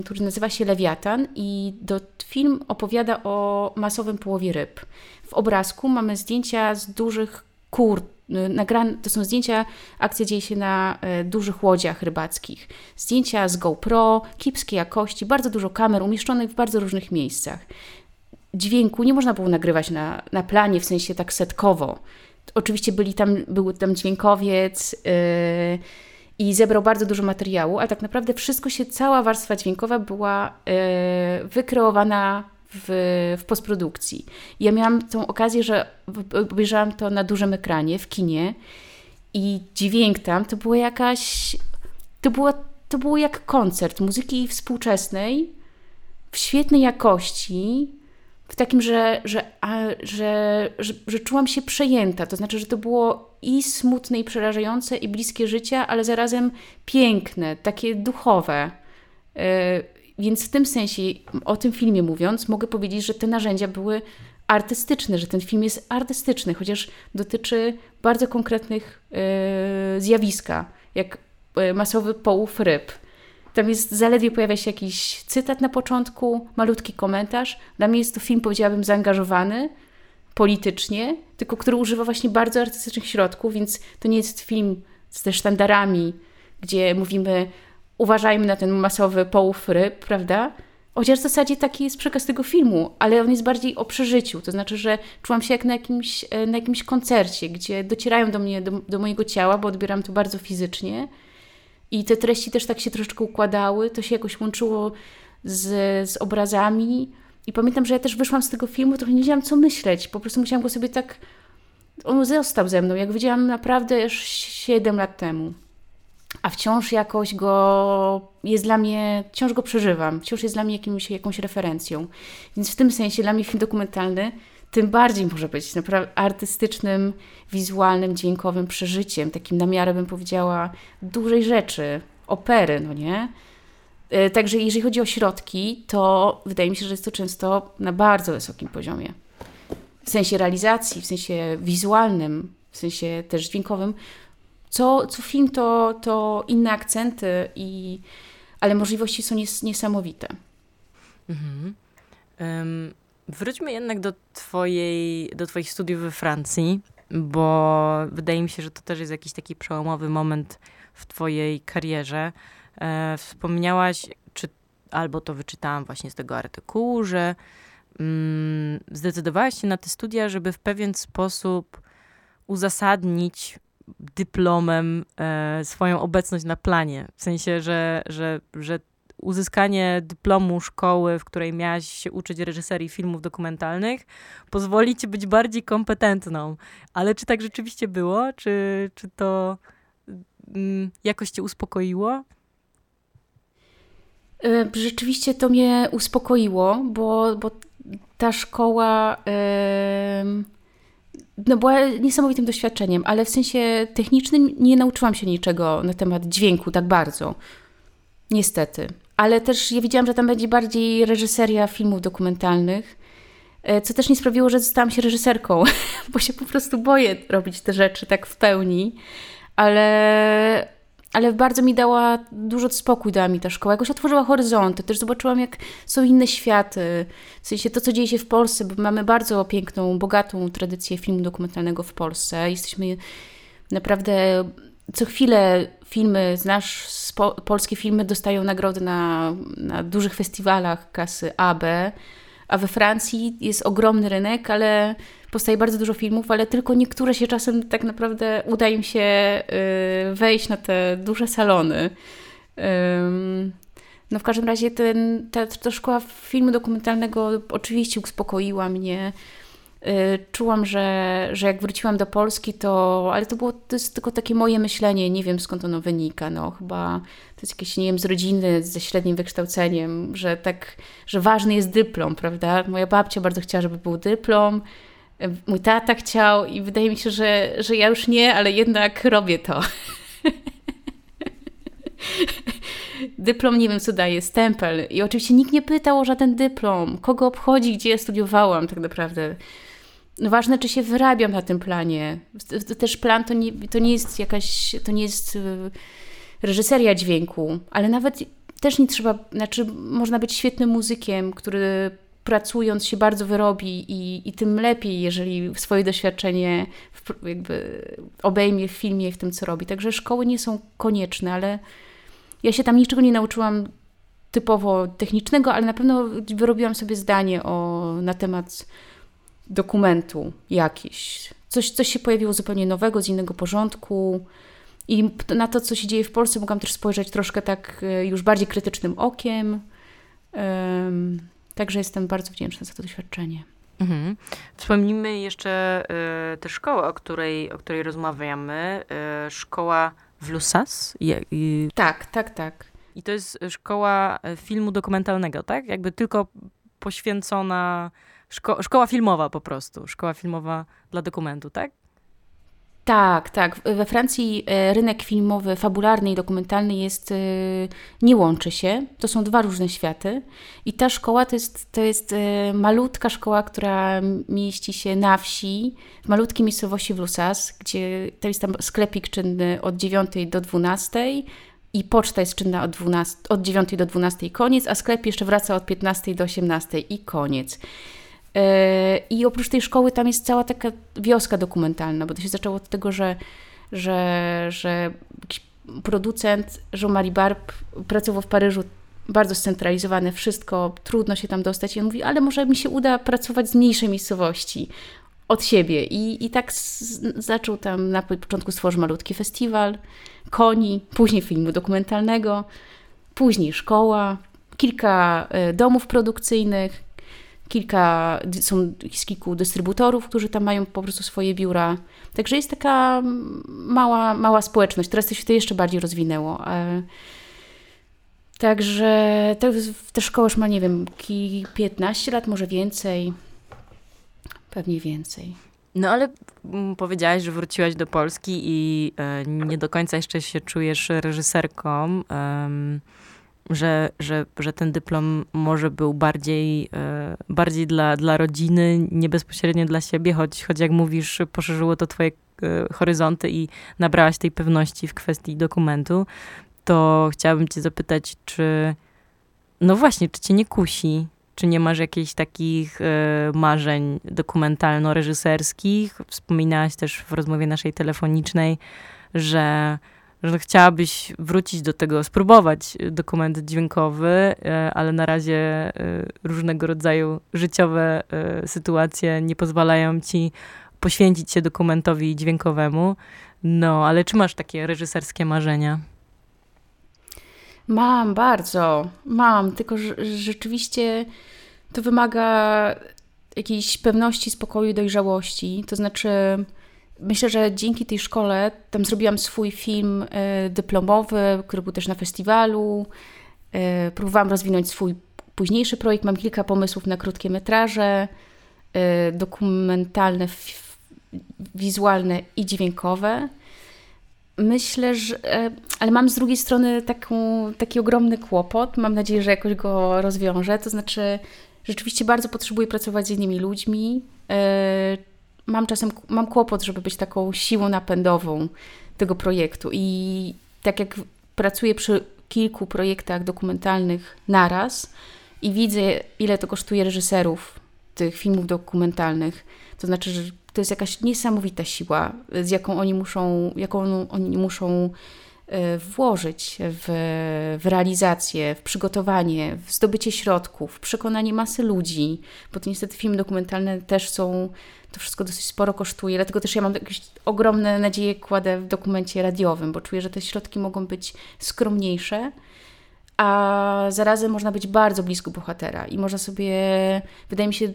który nazywa się Lewiatan, i do, film opowiada o masowym połowie ryb. W obrazku mamy zdjęcia z dużych kur, Y, nagrane, to są zdjęcia, akcja dzieje się na e, dużych łodziach rybackich. Zdjęcia z GoPro, kiepskiej jakości, bardzo dużo kamer umieszczonych w bardzo różnych miejscach. Dźwięku nie można było nagrywać na, na planie, w sensie tak setkowo. Oczywiście byli tam, był tam dźwiękowiec yy, i zebrał bardzo dużo materiału, ale tak naprawdę wszystko się, cała warstwa dźwiękowa była yy, wykreowana w, w postprodukcji. Ja miałam tą okazję, że obejrzałam to na dużym ekranie, w kinie i dźwięk tam to było jakaś... To było, to było jak koncert muzyki współczesnej w świetnej jakości, w takim, że, że, a, że, że, że, czułam się przejęta. To znaczy, że to było i smutne, i przerażające, i bliskie życia, ale zarazem piękne, takie duchowe. Yy, więc w tym sensie, o tym filmie mówiąc, mogę powiedzieć, że te narzędzia były artystyczne, że ten film jest artystyczny, chociaż dotyczy bardzo konkretnych yy, zjawiska, jak yy, masowy połów ryb. Tam jest zaledwie pojawia się jakiś cytat na początku, malutki komentarz. Dla mnie jest to film, powiedziałabym, zaangażowany politycznie, tylko który używa właśnie bardzo artystycznych środków, więc to nie jest film z te sztandarami, gdzie mówimy uważajmy na ten masowy połów ryb, prawda? Chociaż w zasadzie taki jest przekaz tego filmu, ale on jest bardziej o przeżyciu. To znaczy, że czułam się jak na jakimś, e, na jakimś koncercie, gdzie docierają do mnie, do, do mojego ciała, bo odbieram to bardzo fizycznie. I te treści też tak się troszeczkę układały, to się jakoś łączyło z, z obrazami. I pamiętam, że ja też wyszłam z tego filmu, trochę nie wiedziałam, co myśleć. Po prostu musiałam go sobie tak. On został ze mną, jak widziałam naprawdę już 7 lat temu a wciąż jakoś go jest dla mnie, wciąż go przeżywam, wciąż jest dla mnie jakimś, jakąś referencją. Więc w tym sensie dla mnie film dokumentalny tym bardziej może być naprawdę artystycznym, wizualnym, dźwiękowym przeżyciem, takim na miarę bym powiedziała dużej rzeczy, opery, no nie? E, także jeżeli chodzi o środki, to wydaje mi się, że jest to często na bardzo wysokim poziomie. W sensie realizacji, w sensie wizualnym, w sensie też dźwiękowym, co, co film to, to inne akcenty, i, ale możliwości są nies niesamowite. Mhm. Um, wróćmy jednak do, twojej, do Twoich studiów we Francji, bo wydaje mi się, że to też jest jakiś taki przełomowy moment w Twojej karierze. E, wspomniałaś, czy albo to wyczytałam właśnie z tego artykułu, że mm, zdecydowałaś się na te studia, żeby w pewien sposób uzasadnić dyplomem e, swoją obecność na planie. W sensie, że, że, że uzyskanie dyplomu szkoły, w której miałaś się uczyć reżyserii filmów dokumentalnych, pozwoli ci być bardziej kompetentną. Ale czy tak rzeczywiście było? Czy, czy to mm, jakoś cię uspokoiło? E, rzeczywiście to mnie uspokoiło, bo, bo ta szkoła no była niesamowitym doświadczeniem, ale w sensie technicznym nie nauczyłam się niczego na temat dźwięku tak bardzo. Niestety. Ale też ja widziałam, że tam będzie bardziej reżyseria filmów dokumentalnych, e, co też nie sprawiło, że zostałam się reżyserką, bo się po prostu boję robić te rzeczy tak w pełni. Ale, ale bardzo mi dała, dużo spokój dała mi ta szkoła. Jakoś otworzyła horyzonty, też zobaczyłam, jak są inne światy. W sensie to, co dzieje się w Polsce, bo mamy bardzo piękną, bogatą tradycję filmu dokumentalnego w Polsce. Jesteśmy naprawdę co chwilę filmy, znasz, polskie filmy dostają nagrody na, na dużych festiwalach kasy AB, a we Francji jest ogromny rynek, ale powstaje bardzo dużo filmów, ale tylko niektóre się czasem tak naprawdę uda im się y, wejść na te duże salony. No w każdym razie ten, ta, ta szkoła filmu dokumentalnego oczywiście uspokoiła mnie. Y, czułam, że, że jak wróciłam do Polski, to. Ale to było to jest tylko takie moje myślenie, nie wiem skąd ono wynika. No, chyba to jest jakieś, nie wiem, z rodziny, ze średnim wykształceniem, że tak, że ważny jest dyplom, prawda? Moja babcia bardzo chciała, żeby był dyplom. Mój tata chciał i wydaje mi się, że, że ja już nie, ale jednak robię to. dyplom nie wiem co daje, stempel. I oczywiście nikt nie pytał o żaden dyplom. Kogo obchodzi, gdzie ja studiowałam tak naprawdę. No ważne, czy się wyrabiam na tym planie. Też plan to nie, to nie jest jakaś, to nie jest y, reżyseria dźwięku, ale nawet też nie trzeba, znaczy można być świetnym muzykiem, który pracując się bardzo wyrobi i, i tym lepiej, jeżeli swoje doświadczenie w, jakby obejmie w filmie, w tym, co robi. Także szkoły nie są konieczne, ale ja się tam niczego nie nauczyłam typowo technicznego, ale na pewno wyrobiłam sobie zdanie o, na temat dokumentu jakiś. Coś, coś się pojawiło zupełnie nowego, z innego porządku. I na to, co się dzieje w Polsce, mogłam też spojrzeć troszkę tak e, już bardziej krytycznym okiem. Także jestem bardzo wdzięczna za to doświadczenie. Mhm. Wspomnijmy jeszcze y, tę szkołę, o której, o której rozmawiamy. Y, szkoła w Lusas. I, tak, tak, tak. I to jest szkoła filmu dokumentalnego, tak? Jakby tylko poświęcona Szko szkoła filmowa po prostu. Szkoła filmowa dla dokumentu, tak? Tak, tak. We Francji e, rynek filmowy, fabularny i dokumentalny jest, e, nie łączy się. To są dwa różne światy. I ta szkoła to jest, to jest e, malutka szkoła, która mieści się na wsi, w malutkiej miejscowości w Lusas, gdzie to jest tam sklepik czynny od 9 do 12 i poczta jest czynna od, 12, od 9 do 12 koniec, a sklep jeszcze wraca od 15 do 18 i koniec. I oprócz tej szkoły tam jest cała taka wioska dokumentalna, bo to się zaczęło od tego, że, że, że producent Jean-Marie Barb pracował w Paryżu bardzo scentralizowane wszystko, trudno się tam dostać. I on mówi, ale może mi się uda pracować z mniejszej miejscowości od siebie. I, i tak z, zaczął tam, na początku stworzyć malutki festiwal koni, później filmu dokumentalnego, później szkoła, kilka e, domów produkcyjnych, kilka, są z kilku dystrybutorów, którzy tam mają po prostu swoje biura. Także jest taka mała, mała społeczność. Teraz to się to jeszcze bardziej rozwinęło. E, także te szkoła już ma, nie wiem, 15 lat, może więcej. Pewnie więcej. No ale powiedziałaś, że wróciłaś do Polski i e, nie do końca jeszcze się czujesz reżyserką że, że, że ten dyplom może był bardziej, e, bardziej dla, dla rodziny, nie bezpośrednio dla siebie, choć, choć jak mówisz, poszerzyło to twoje e, horyzonty i nabrałaś tej pewności w kwestii dokumentu, to chciałabym cię zapytać, czy no właśnie, czy cię nie kusi? Czy nie masz jakichś takich e, marzeń dokumentalno-reżyserskich? Wspominałaś też w rozmowie naszej telefonicznej, że że chciałabyś wrócić do tego, spróbować dokument dźwiękowy, e, ale na razie e, różnego rodzaju życiowe e, sytuacje nie pozwalają ci poświęcić się dokumentowi dźwiękowemu. No, ale czy masz takie reżyserskie marzenia? Mam bardzo, mam, tylko rzeczywiście to wymaga jakiejś pewności, spokoju i dojrzałości. To znaczy, Myślę, że dzięki tej szkole tam zrobiłam swój film e, dyplomowy, który był też na festiwalu. E, próbowałam rozwinąć swój późniejszy projekt. Mam kilka pomysłów na krótkie metraże, y, dokumentalne, wizualne i dźwiękowe. Myślę, że. E, ale mam z drugiej strony taką, taki ogromny kłopot. Mam nadzieję, że jakoś go rozwiążę. To znaczy, rzeczywiście bardzo potrzebuję pracować z innymi ludźmi. Mam czasem mam kłopot, żeby być taką siłą napędową tego projektu. I tak jak pracuję przy kilku projektach dokumentalnych naraz i widzę, ile to kosztuje reżyserów tych filmów dokumentalnych, to znaczy, że to jest jakaś niesamowita siła, z jaką oni muszą, jaką oni muszą włożyć w, w, realizację, w przygotowanie, w zdobycie środków, w przekonanie masy ludzi, bo to niestety filmy dokumentalne też są, to wszystko dosyć sporo kosztuje, dlatego też ja mam jakieś ogromne nadzieje kładę w dokumencie radiowym, bo czuję, że te środki mogą być skromniejsze, a zarazem można być bardzo blisko bohatera i można sobie, wydaje mi się,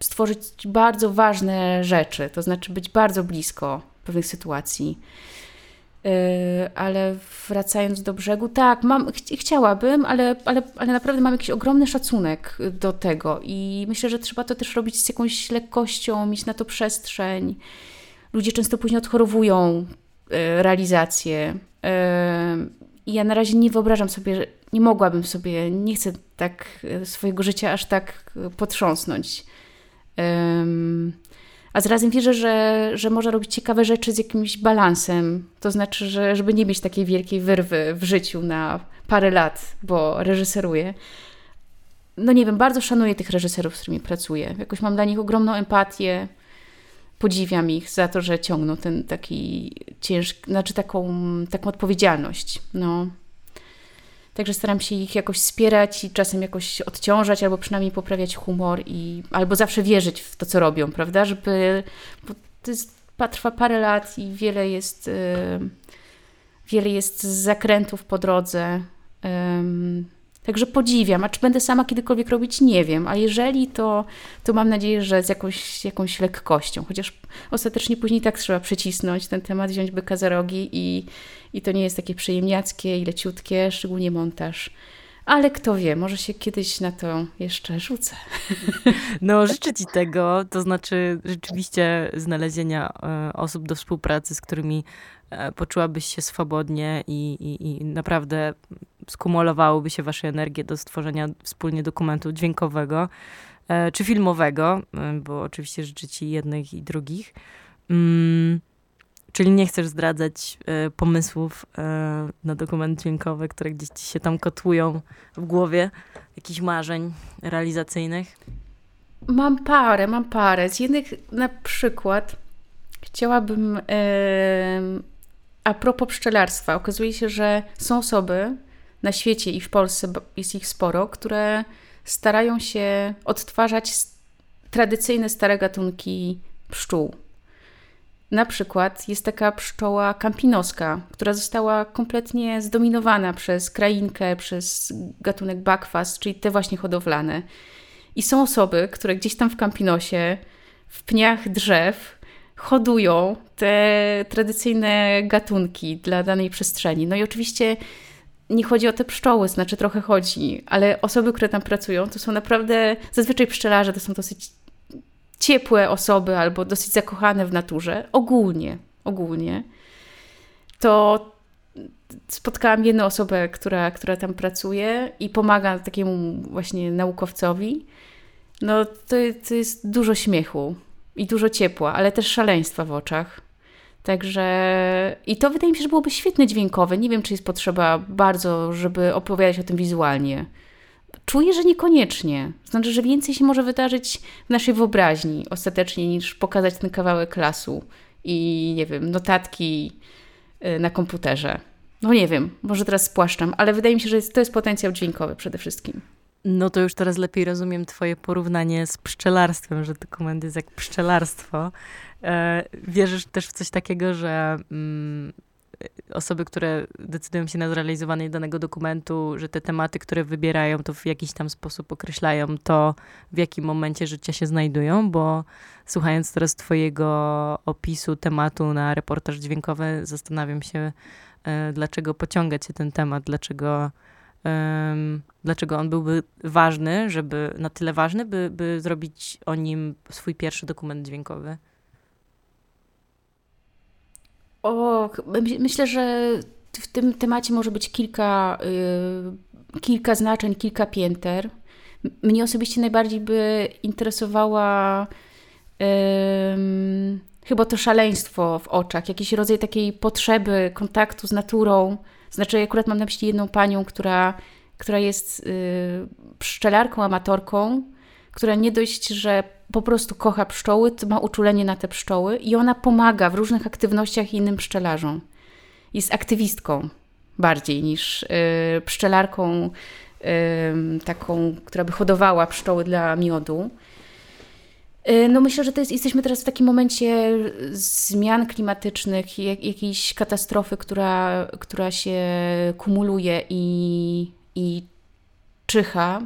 stworzyć bardzo ważne rzeczy, to znaczy być bardzo blisko pewnych sytuacji. Yy, ale wracając do brzegu, tak, mam, ch chciałabym, ale, ale, ale naprawdę mam jakiś ogromny szacunek do tego i myślę, że trzeba to też robić z jakąś lekkością, mieć na to przestrzeń. Ludzie często później odchorowują yy, realizację. Yy, I ja na razie nie wyobrażam sobie, nie mogłabym sobie, nie chcę tak swojego życia aż tak potrząsnąć a zarazem wierzę, że, że można robić ciekawe rzeczy z jakimś balansem. To znaczy, że żeby nie mieć takiej wielkiej wyrwy w życiu na parę lat, bo reżyseruję. No nie wiem, bardzo szanuję tych reżyserów, z którymi pracuję. Jakoś mam dla nich ogromną empatię. Podziwiam ich za to, że ciągną ten taki ciężki, znaczy taką, taką odpowiedzialność. No. Także staram się ich jakoś wspierać i czasem jakoś odciążać, albo przynajmniej poprawiać humor, i, albo zawsze wierzyć w to, co robią, prawda? Żeby. Bo to jest, trwa parę lat i wiele jest. Yy, wiele jest zakrętów po drodze. Yy, Także podziwiam, a czy będę sama kiedykolwiek robić, nie wiem, a jeżeli to, to mam nadzieję, że z jakąś, jakąś lekkością, chociaż ostatecznie później tak trzeba przycisnąć ten temat, wziąć byka za rogi i, i to nie jest takie przyjemniackie i leciutkie, szczególnie montaż. Ale kto wie, może się kiedyś na to jeszcze rzucę. No, życzę Ci tego, to znaczy rzeczywiście znalezienia e, osób do współpracy, z którymi e, poczułabyś się swobodnie i, i, i naprawdę skumulowałyby się Wasze energie do stworzenia wspólnie dokumentu dźwiękowego e, czy filmowego, bo oczywiście życzę Ci jednych i drugich. Mm. Czyli nie chcesz zdradzać y, pomysłów na dokument dźwiękowy, które gdzieś ci się tam kotłują w głowie, jakichś marzeń realizacyjnych? Mam parę, mam parę. Z jednych na przykład chciałabym. A propos pszczelarstwa, okazuje się, że są osoby na świecie i w Polsce jest ich sporo, które starają się odtwarzać tradycyjne stare gatunki pszczół na przykład jest taka pszczoła kampinoska, która została kompletnie zdominowana przez krainkę, przez gatunek bakwas, czyli te właśnie hodowlane. I są osoby, które gdzieś tam w Kampinosie, w pniach drzew, hodują te tradycyjne gatunki dla danej przestrzeni. No i oczywiście nie chodzi o te pszczoły, znaczy trochę chodzi, ale osoby, które tam pracują, to są naprawdę, zazwyczaj pszczelarze to są dosyć ciepłe osoby albo dosyć zakochane w naturze, ogólnie, ogólnie, to spotkałam jedną osobę, która, która tam pracuje i pomaga takiemu właśnie naukowcowi. No to, to jest dużo śmiechu i dużo ciepła, ale też szaleństwa w oczach. Także i to wydaje mi się, że byłoby świetne dźwiękowe. Nie wiem, czy jest potrzeba bardzo, żeby opowiadać o tym wizualnie. Czuję, że niekoniecznie. Znaczy, że więcej się może wydarzyć w naszej wyobraźni ostatecznie niż pokazać ten kawałek lasu i nie wiem, notatki y, na komputerze. No nie wiem, może teraz spłaszczam, ale wydaje mi się, że to jest potencjał dźwiękowy przede wszystkim. No to już teraz lepiej rozumiem Twoje porównanie z pszczelarstwem, że dokument jest jak pszczelarstwo. E, wierzysz też w coś takiego, że mm, osoby, które decydują się na zrealizowanie danego dokumentu, że te tematy, które wybierają, to w jakiś tam sposób określają to, w jakim momencie życia się znajdują, bo słuchając teraz Twojego opisu tematu na reportaż dźwiękowy, zastanawiam się, e, dlaczego pociąga Cię ten temat, dlaczego dlaczego on byłby ważny, żeby na tyle ważny, by, by zrobić o nim swój pierwszy dokument dźwiękowy? O, myślę, że w tym temacie może być kilka, y, kilka znaczeń, kilka pięter. Mnie osobiście najbardziej by interesowała y, chyba to szaleństwo w oczach, jakiś rodzaj takiej potrzeby kontaktu z naturą. Znaczy, akurat mam na myśli jedną panią, która, która jest y, pszczelarką, amatorką, która nie dość, że po prostu kocha pszczoły, to ma uczulenie na te pszczoły i ona pomaga w różnych aktywnościach innym pszczelarzom. Jest aktywistką bardziej niż y, pszczelarką y, taką, która by hodowała pszczoły dla miodu. Y, no myślę, że to jest, jesteśmy teraz w takim momencie zmian klimatycznych, jak, jakiejś katastrofy, która, która się kumuluje i, i czyha.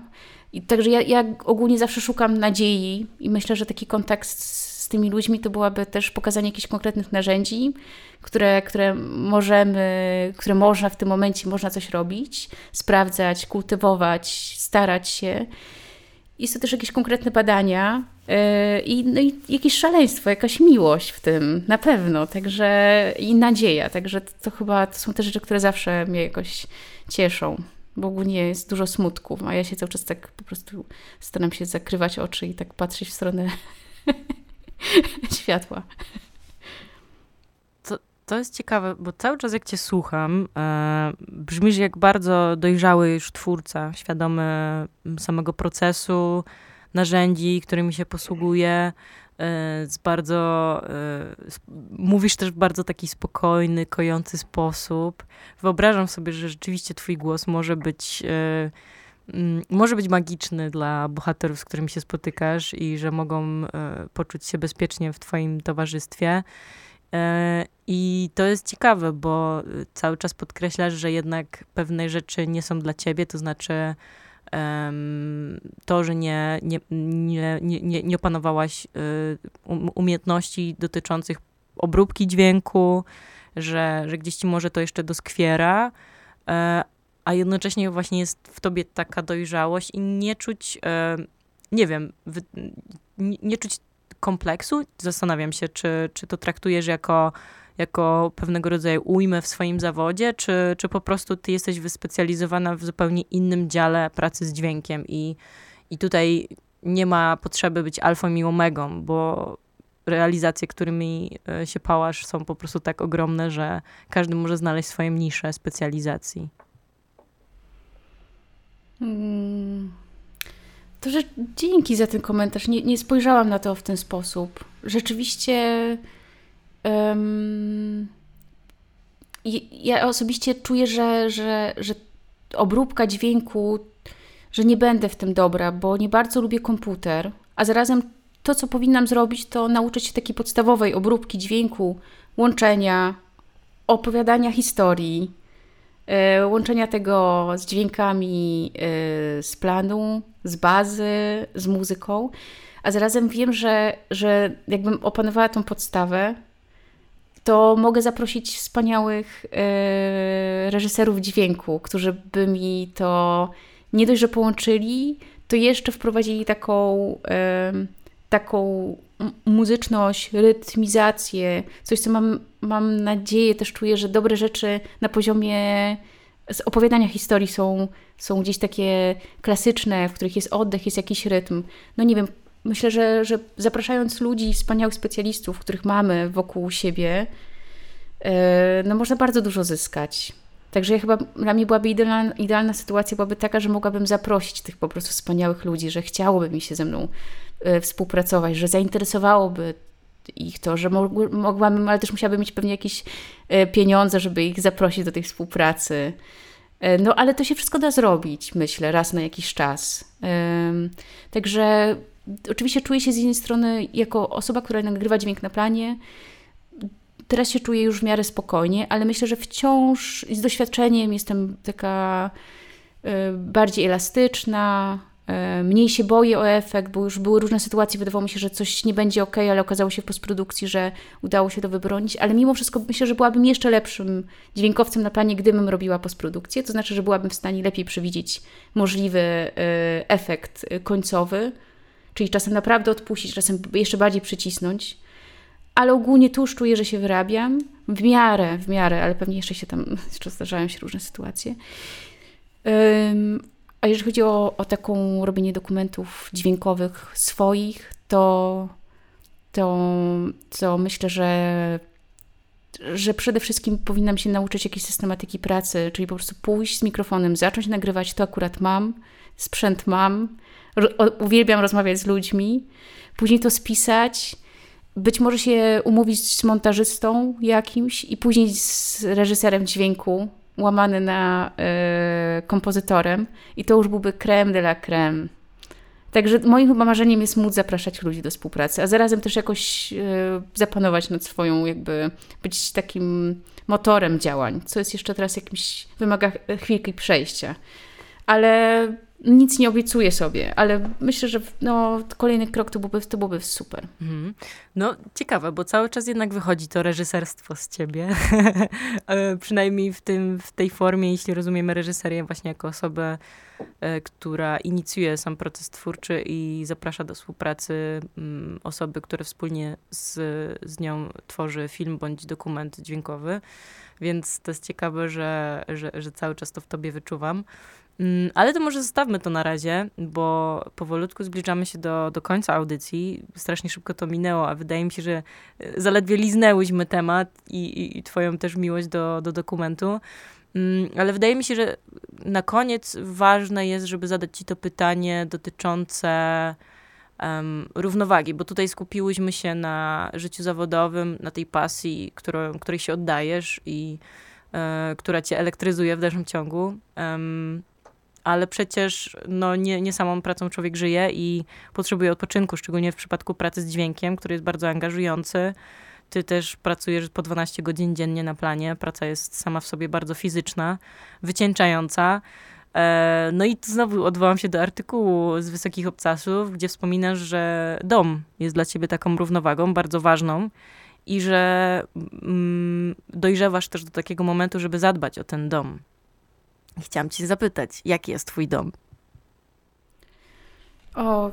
I także ja, ja ogólnie zawsze szukam nadziei i myślę, że taki kontakt z tymi ludźmi to byłaby też pokazanie jakichś konkretnych narzędzi, które, które możemy, które można w tym momencie, można coś robić, sprawdzać, kultywować, starać się. Jest to też jakieś konkretne badania i, no i jakieś szaleństwo, jakaś miłość w tym, na pewno, także i nadzieja, także to, to chyba to są te rzeczy, które zawsze mnie jakoś cieszą bo ogólnie jest dużo smutku, a ja się cały czas tak po prostu staram się zakrywać oczy i tak patrzeć w stronę światła. To, to jest ciekawe, bo cały czas jak cię słucham, e, brzmisz jak bardzo dojrzały już twórca, świadomy samego procesu, narzędzi, którymi się posługuje, E, z bardzo, e, mówisz też w bardzo taki spokojny, kojący sposób. Wyobrażam sobie, że rzeczywiście twój głos może być e, może być magiczny dla bohaterów, z którymi się spotykasz i że mogą poczuć się bezpiecznie w twoim towarzystwie. I to jest ciekawe, bo cały czas podkreślasz, że jednak pewne rzeczy nie są dla ciebie, to znaczy to, że nie, nie, nie, nie, nie opanowałaś y, um, umiejętności dotyczących obróbki dźwięku, że, że gdzieś ci może to jeszcze doskwiera, e, a jednocześnie właśnie jest w tobie taka dojrzałość i nie czuć, e, nie wiem, nie czuć kompleksu. Zastanawiam się, czy, czy to traktujesz jako jako pewnego rodzaju ujmę w swoim zawodzie, czy, czy po prostu ty jesteś wyspecjalizowana w zupełnie innym dziale pracy z dźwiękiem i, i tutaj nie ma potrzeby być alfą i omegą, bo realizacje, którymi e, się pałasz, są po prostu tak ogromne, że każdy może znaleźć swoją niszę specjalizacji. Hmm. To, że dzięki za ten komentarz. Nie, nie spojrzałam na to w ten sposób. Rzeczywiście Um, ja osobiście czuję, że, że, że obróbka dźwięku, że nie będę w tym dobra, bo nie bardzo lubię komputer, a zarazem to, co powinnam zrobić, to nauczyć się takiej podstawowej obróbki dźwięku, łączenia, opowiadania historii, yy, łączenia tego z dźwiękami yy, z planu, z bazy, z muzyką, a zarazem wiem, że, że jakbym opanowała tą podstawę, to mogę zaprosić wspaniałych e, reżyserów dźwięku, którzy by mi to nie dość, że połączyli, to jeszcze wprowadzili taką, e, taką muzyczność, rytmizację, coś, co mam, mam nadzieję, też czuję, że dobre rzeczy na poziomie opowiadania historii są, są gdzieś takie klasyczne, w których jest oddech, jest jakiś rytm. No nie wiem, myślę, że, że zapraszając ludzi, wspaniałych specjalistów, których mamy wokół siebie, e, no można bardzo dużo zyskać. Także ja chyba dla mnie byłaby idealna, idealna sytuacja byłaby taka, że mogłabym zaprosić tych po prostu wspaniałych ludzi, że chciałoby mi się ze mną e, współpracować, że zainteresowałoby ich to, że mogłabym, ale też musiałabym mieć pewnie jakieś e, pieniądze, żeby ich zaprosić do tej współpracy. No, ale to się wszystko da zrobić, myślę, raz na jakiś czas. Także oczywiście czuję się z jednej strony jako osoba, która nagrywa dźwięk na planie. Teraz się czuję już w miarę spokojnie, ale myślę, że wciąż z doświadczeniem jestem taka y, bardziej elastyczna, E, mniej się boję o efekt, bo już były różne sytuacje, wydawało mi się, że coś nie będzie ok, ale okazało się w postprodukcji, że udało się to wybronić. Ale mimo wszystko myślę, że byłabym jeszcze lepszym dźwiękowcem na planie, gdybym robiła postprodukcję. To znaczy, że byłabym w stanie lepiej przewidzieć możliwy e, efekt końcowy, czyli czasem naprawdę odpuścić, czasem jeszcze bardziej przycisnąć. Ale ogólnie tu już czuję, że się wyrabiam. W miarę, w miarę, ale pewnie jeszcze się tam, jeszcze zdarzają się różne sytuacje. A jeżeli chodzi o, o taką robienie dokumentów dźwiękowych swoich, to, to, to myślę, że, że przede wszystkim powinnam się nauczyć jakiejś systematyki pracy, czyli po prostu pójść z mikrofonem, zacząć nagrywać, to akurat mam, sprzęt mam, uwielbiam rozmawiać z ludźmi, później to spisać, być może się umówić z montażystą jakimś i później z reżyserem dźwięku, łamany na y, kompozytorem i to już byłby creme de la creme. Także moim chyba marzeniem jest móc zapraszać ludzi do współpracy, a zarazem też jakoś y, zapanować nad swoją, jakby być takim motorem działań, co jest jeszcze teraz jakimś, wymaga chwilki przejścia. Ale nic nie obiecuję sobie, ale myślę, że no, kolejny krok to byłby, to byłby super. Mhm. No ciekawe, bo cały czas jednak wychodzi to reżyserstwo z ciebie. E, przynajmniej w, tym, w tej formie, jeśli rozumiemy reżyserię właśnie jako osobę, e, która inicjuje sam proces twórczy i zaprasza do współpracy mm, osoby, które wspólnie z, z nią tworzy film bądź dokument dźwiękowy. Więc to jest ciekawe, że, że, że cały czas to w tobie wyczuwam. Mm, ale to może zostawmy to na razie, bo powolutku zbliżamy się do, do końca audycji. Strasznie szybko to minęło, a wydaje mi się, że e, zaledwie liznęłyśmy temat i, i, i twoją też miłość do, do dokumentu. Mm, ale wydaje mi się, że na koniec ważne jest, żeby zadać ci to pytanie dotyczące um, równowagi, bo tutaj skupiłyśmy się na życiu zawodowym, na tej pasji, którą, której się oddajesz i e, która cię elektryzuje w dalszym ciągu. Um, ale przecież no, nie, nie samą pracą człowiek żyje i potrzebuje odpoczynku, szczególnie w przypadku pracy z dźwiękiem, który jest bardzo angażujący. Ty też pracujesz po 12 godzin dziennie na planie. Praca jest sama w sobie bardzo fizyczna, wycieńczająca. E, no i znowu odwołam się do artykułu z Wysokich Obcasów, gdzie wspominasz, że dom jest dla ciebie taką równowagą bardzo ważną i że mm, dojrzewasz też do takiego momentu, żeby zadbać o ten dom. Chciałam cię zapytać, jaki jest twój dom? O,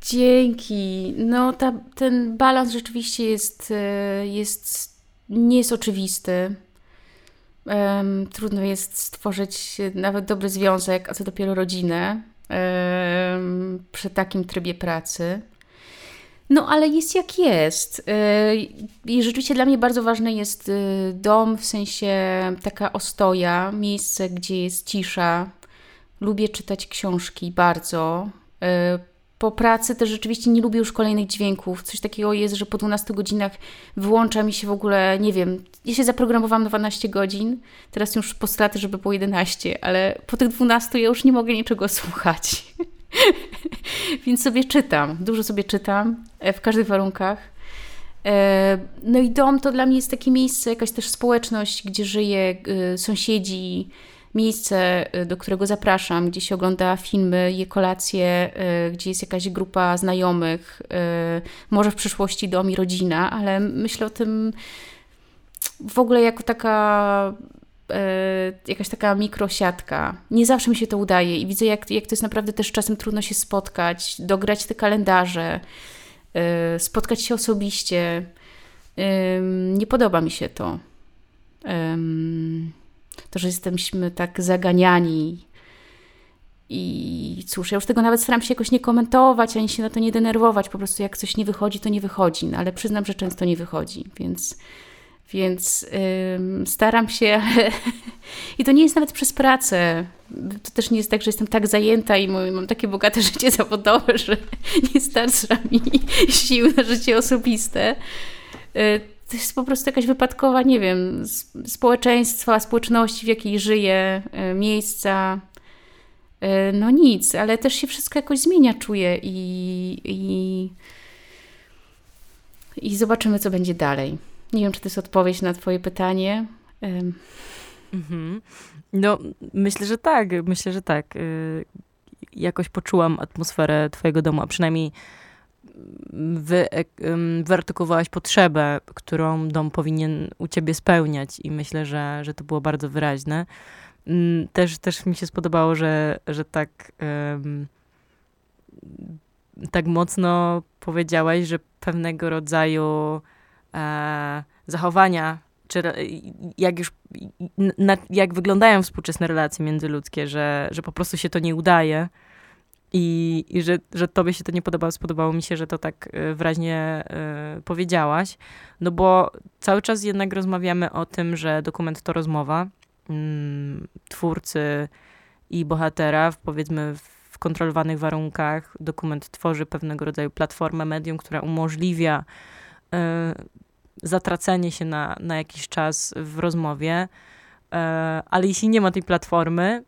dzięki. No, ta, ten balans rzeczywiście jest, e, jest, nie jest oczywisty. Um, trudno jest stworzyć nawet dobry związek, a co dopiero rodzinę um, przy takim trybie pracy. No, ale jest jak jest. Y, I rzeczywiście dla mnie bardzo ważny jest y, dom, w sensie taka ostoja, miejsce, gdzie jest cisza. Lubię czytać książki bardzo. Y, po pracy też rzeczywiście nie lubię już kolejnych dźwięków. Coś takiego jest, że po 12 godzinach wyłącza mi się w ogóle, nie wiem, ja się zaprogramowałam 12 godzin, teraz już postulaty, żeby było 11, ale po tych 12 ja już nie mogę niczego słuchać. Więc sobie czytam, dużo sobie czytam e, w każdych warunkach. E, no i dom to dla mnie jest takie miejsce, jakaś też społeczność, gdzie żyje e, sąsiedzi, miejsce, do którego zapraszam, gdzie się ogląda filmy, je kolacje, gdzie jest jakaś grupa znajomych, może w przyszłości dom i rodzina, ale myślę o tym w ogóle jako taka jakaś taka mikrosiatka. Nie zawsze mi się to udaje i widzę, jak, jak to jest naprawdę też czasem trudno się spotkać, dograć te kalendarze, e, spotkać się osobiście. Nie podoba mi się to. To, że jesteśmy tak zaganiani. I cóż, ja już tego nawet staram się jakoś nie komentować, ani się na to nie denerwować. Po prostu jak coś nie wychodzi, to nie wychodzi. No, ale przyznam, że często nie wychodzi, więc więc staram się, i to nie jest nawet przez pracę. To też nie jest tak, że jestem tak zajęta i mam takie bogate życie zawodowe, że nie starcza mi sił na życie osobiste. Y, to jest po prostu jakaś wypadkowa, nie wiem, społeczeństwa, społeczności, w jakiej żyję, y, miejsca. Y, no nic, ale też się wszystko jakoś zmienia, czuję i, i, i zobaczymy, co będzie dalej. Nie wiem, czy to jest odpowiedź na Twoje pytanie. Mhm. No, myślę, że tak. Myślę, że tak. Y, jakoś poczułam atmosferę twojego domu, a przynajmniej wy, wyartykułowałaś potrzebę, którą dom powinien u ciebie spełniać i myślę, że, że to było bardzo wyraźne. Mm, też, też mi się spodobało, że, że tak um, tak mocno powiedziałaś, że pewnego rodzaju e, zachowania, czy jak już, na, jak wyglądają współczesne relacje międzyludzkie, że, że po prostu się to nie udaje i, i że, że tobie się to nie podobało. Spodobało mi się, że to tak e, wyraźnie e, powiedziałaś, no bo cały czas jednak rozmawiamy o tym, że dokument to rozmowa, mm, twórcy i bohatera, w, powiedzmy w kontrolowanych warunkach. Dokument tworzy pewnego rodzaju platformę medium, która umożliwia zatracenie się na, na jakiś czas w rozmowie. Y, ale jeśli nie ma tej platformy,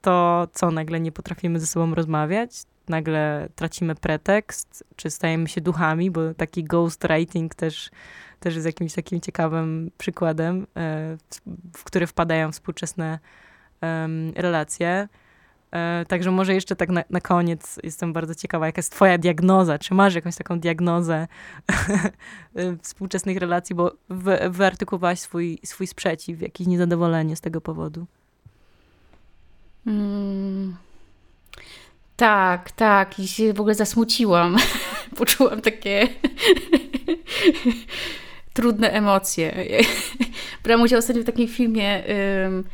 to co, nagle nie potrafimy ze sobą rozmawiać? Nagle tracimy pretekst, czy stajemy się duchami, bo taki ghostwriting też, też jest jakimś takim ciekawym przykładem, y, w który wpadają współczesne relacje. E, także może jeszcze tak na, na, koniec jestem bardzo ciekawa, jaka jest twoja diagnoza? Czy masz jakąś taką diagnozę e, współczesnych relacji, bo wy, wyartykułowałaś swój, swój sprzeciw, jakieś niezadowolenie z tego powodu? Hmm. Tak, tak. I się w ogóle zasmuciłam. Poczułam takie trudne emocje. Brałam udział ostatnio w takim filmie um,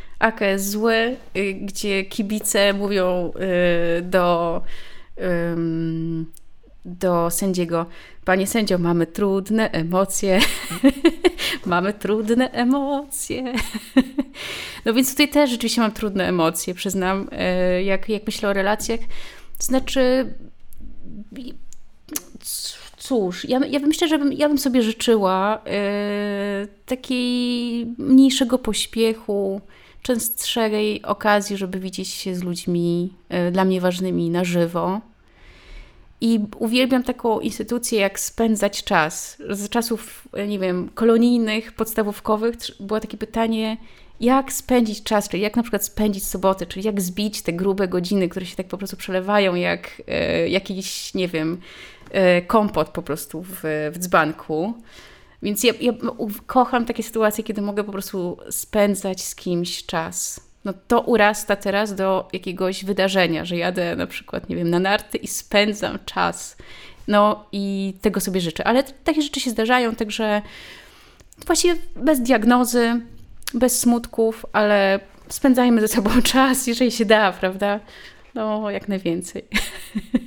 jest zły, y, gdzie kibice mówią y, do, do sędziego Panie sędzio, mamy trudne emocje. mamy trudne emocje. no więc tutaj też rzeczywiście mam trudne emocje, przyznam, y, jak, jak myślę o relacjach. Znaczy Cóż, ja, ja myślę, że bym, ja bym sobie życzyła yy, takiej mniejszego pośpiechu, częstszej okazji, żeby widzieć się z ludźmi yy, dla mnie ważnymi na żywo. I uwielbiam taką instytucję, jak spędzać czas. Z czasów, nie wiem, kolonijnych, podstawówkowych było takie pytanie, jak spędzić czas, czyli jak na przykład spędzić sobotę, czyli jak zbić te grube godziny, które się tak po prostu przelewają, jak e, jakiś, nie wiem, kompot po prostu w, w dzbanku. Więc ja, ja kocham takie sytuacje, kiedy mogę po prostu spędzać z kimś czas. No to urasta teraz do jakiegoś wydarzenia, że jadę na przykład, nie wiem, na narty i spędzam czas. No i tego sobie życzę. Ale takie rzeczy się zdarzają, także właściwie bez diagnozy, bez smutków, ale spędzajmy ze sobą czas, jeżeli się da, prawda? No, jak najwięcej.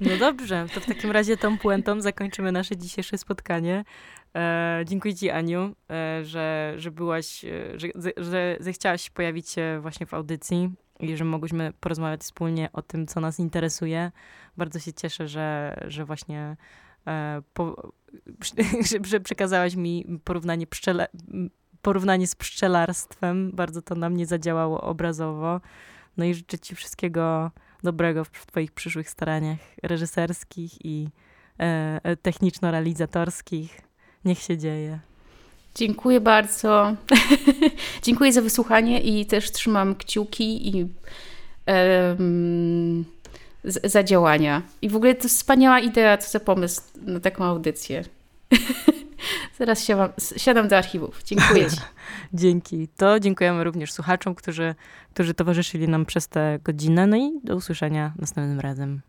No dobrze, to w takim razie tą puentą zakończymy nasze dzisiejsze spotkanie. E, dziękuję Ci, Aniu, e, że, że byłaś, e, że, że zechciałaś pojawić się właśnie w audycji i że mogłyśmy porozmawiać wspólnie o tym, co nas interesuje. Bardzo się cieszę, że, że właśnie e, po, że, że przekazałaś mi porównanie pszczele, porównanie z pszczelarstwem. Bardzo to na mnie zadziałało obrazowo. No i życzę Ci wszystkiego dobrego w Twoich przyszłych staraniach reżyserskich i e, e, techniczno-realizatorskich. Niech się dzieje. Dziękuję bardzo. Dziękuję za wysłuchanie i też trzymam kciuki i um, za działania. I w ogóle to wspaniała idea, co za pomysł na taką audycję. Zaraz siadam, siadam do archiwów. Dziękuję Ci. Dzięki. To dziękujemy również słuchaczom, którzy, którzy towarzyszyli nam przez tę godzinę. No i do usłyszenia następnym razem.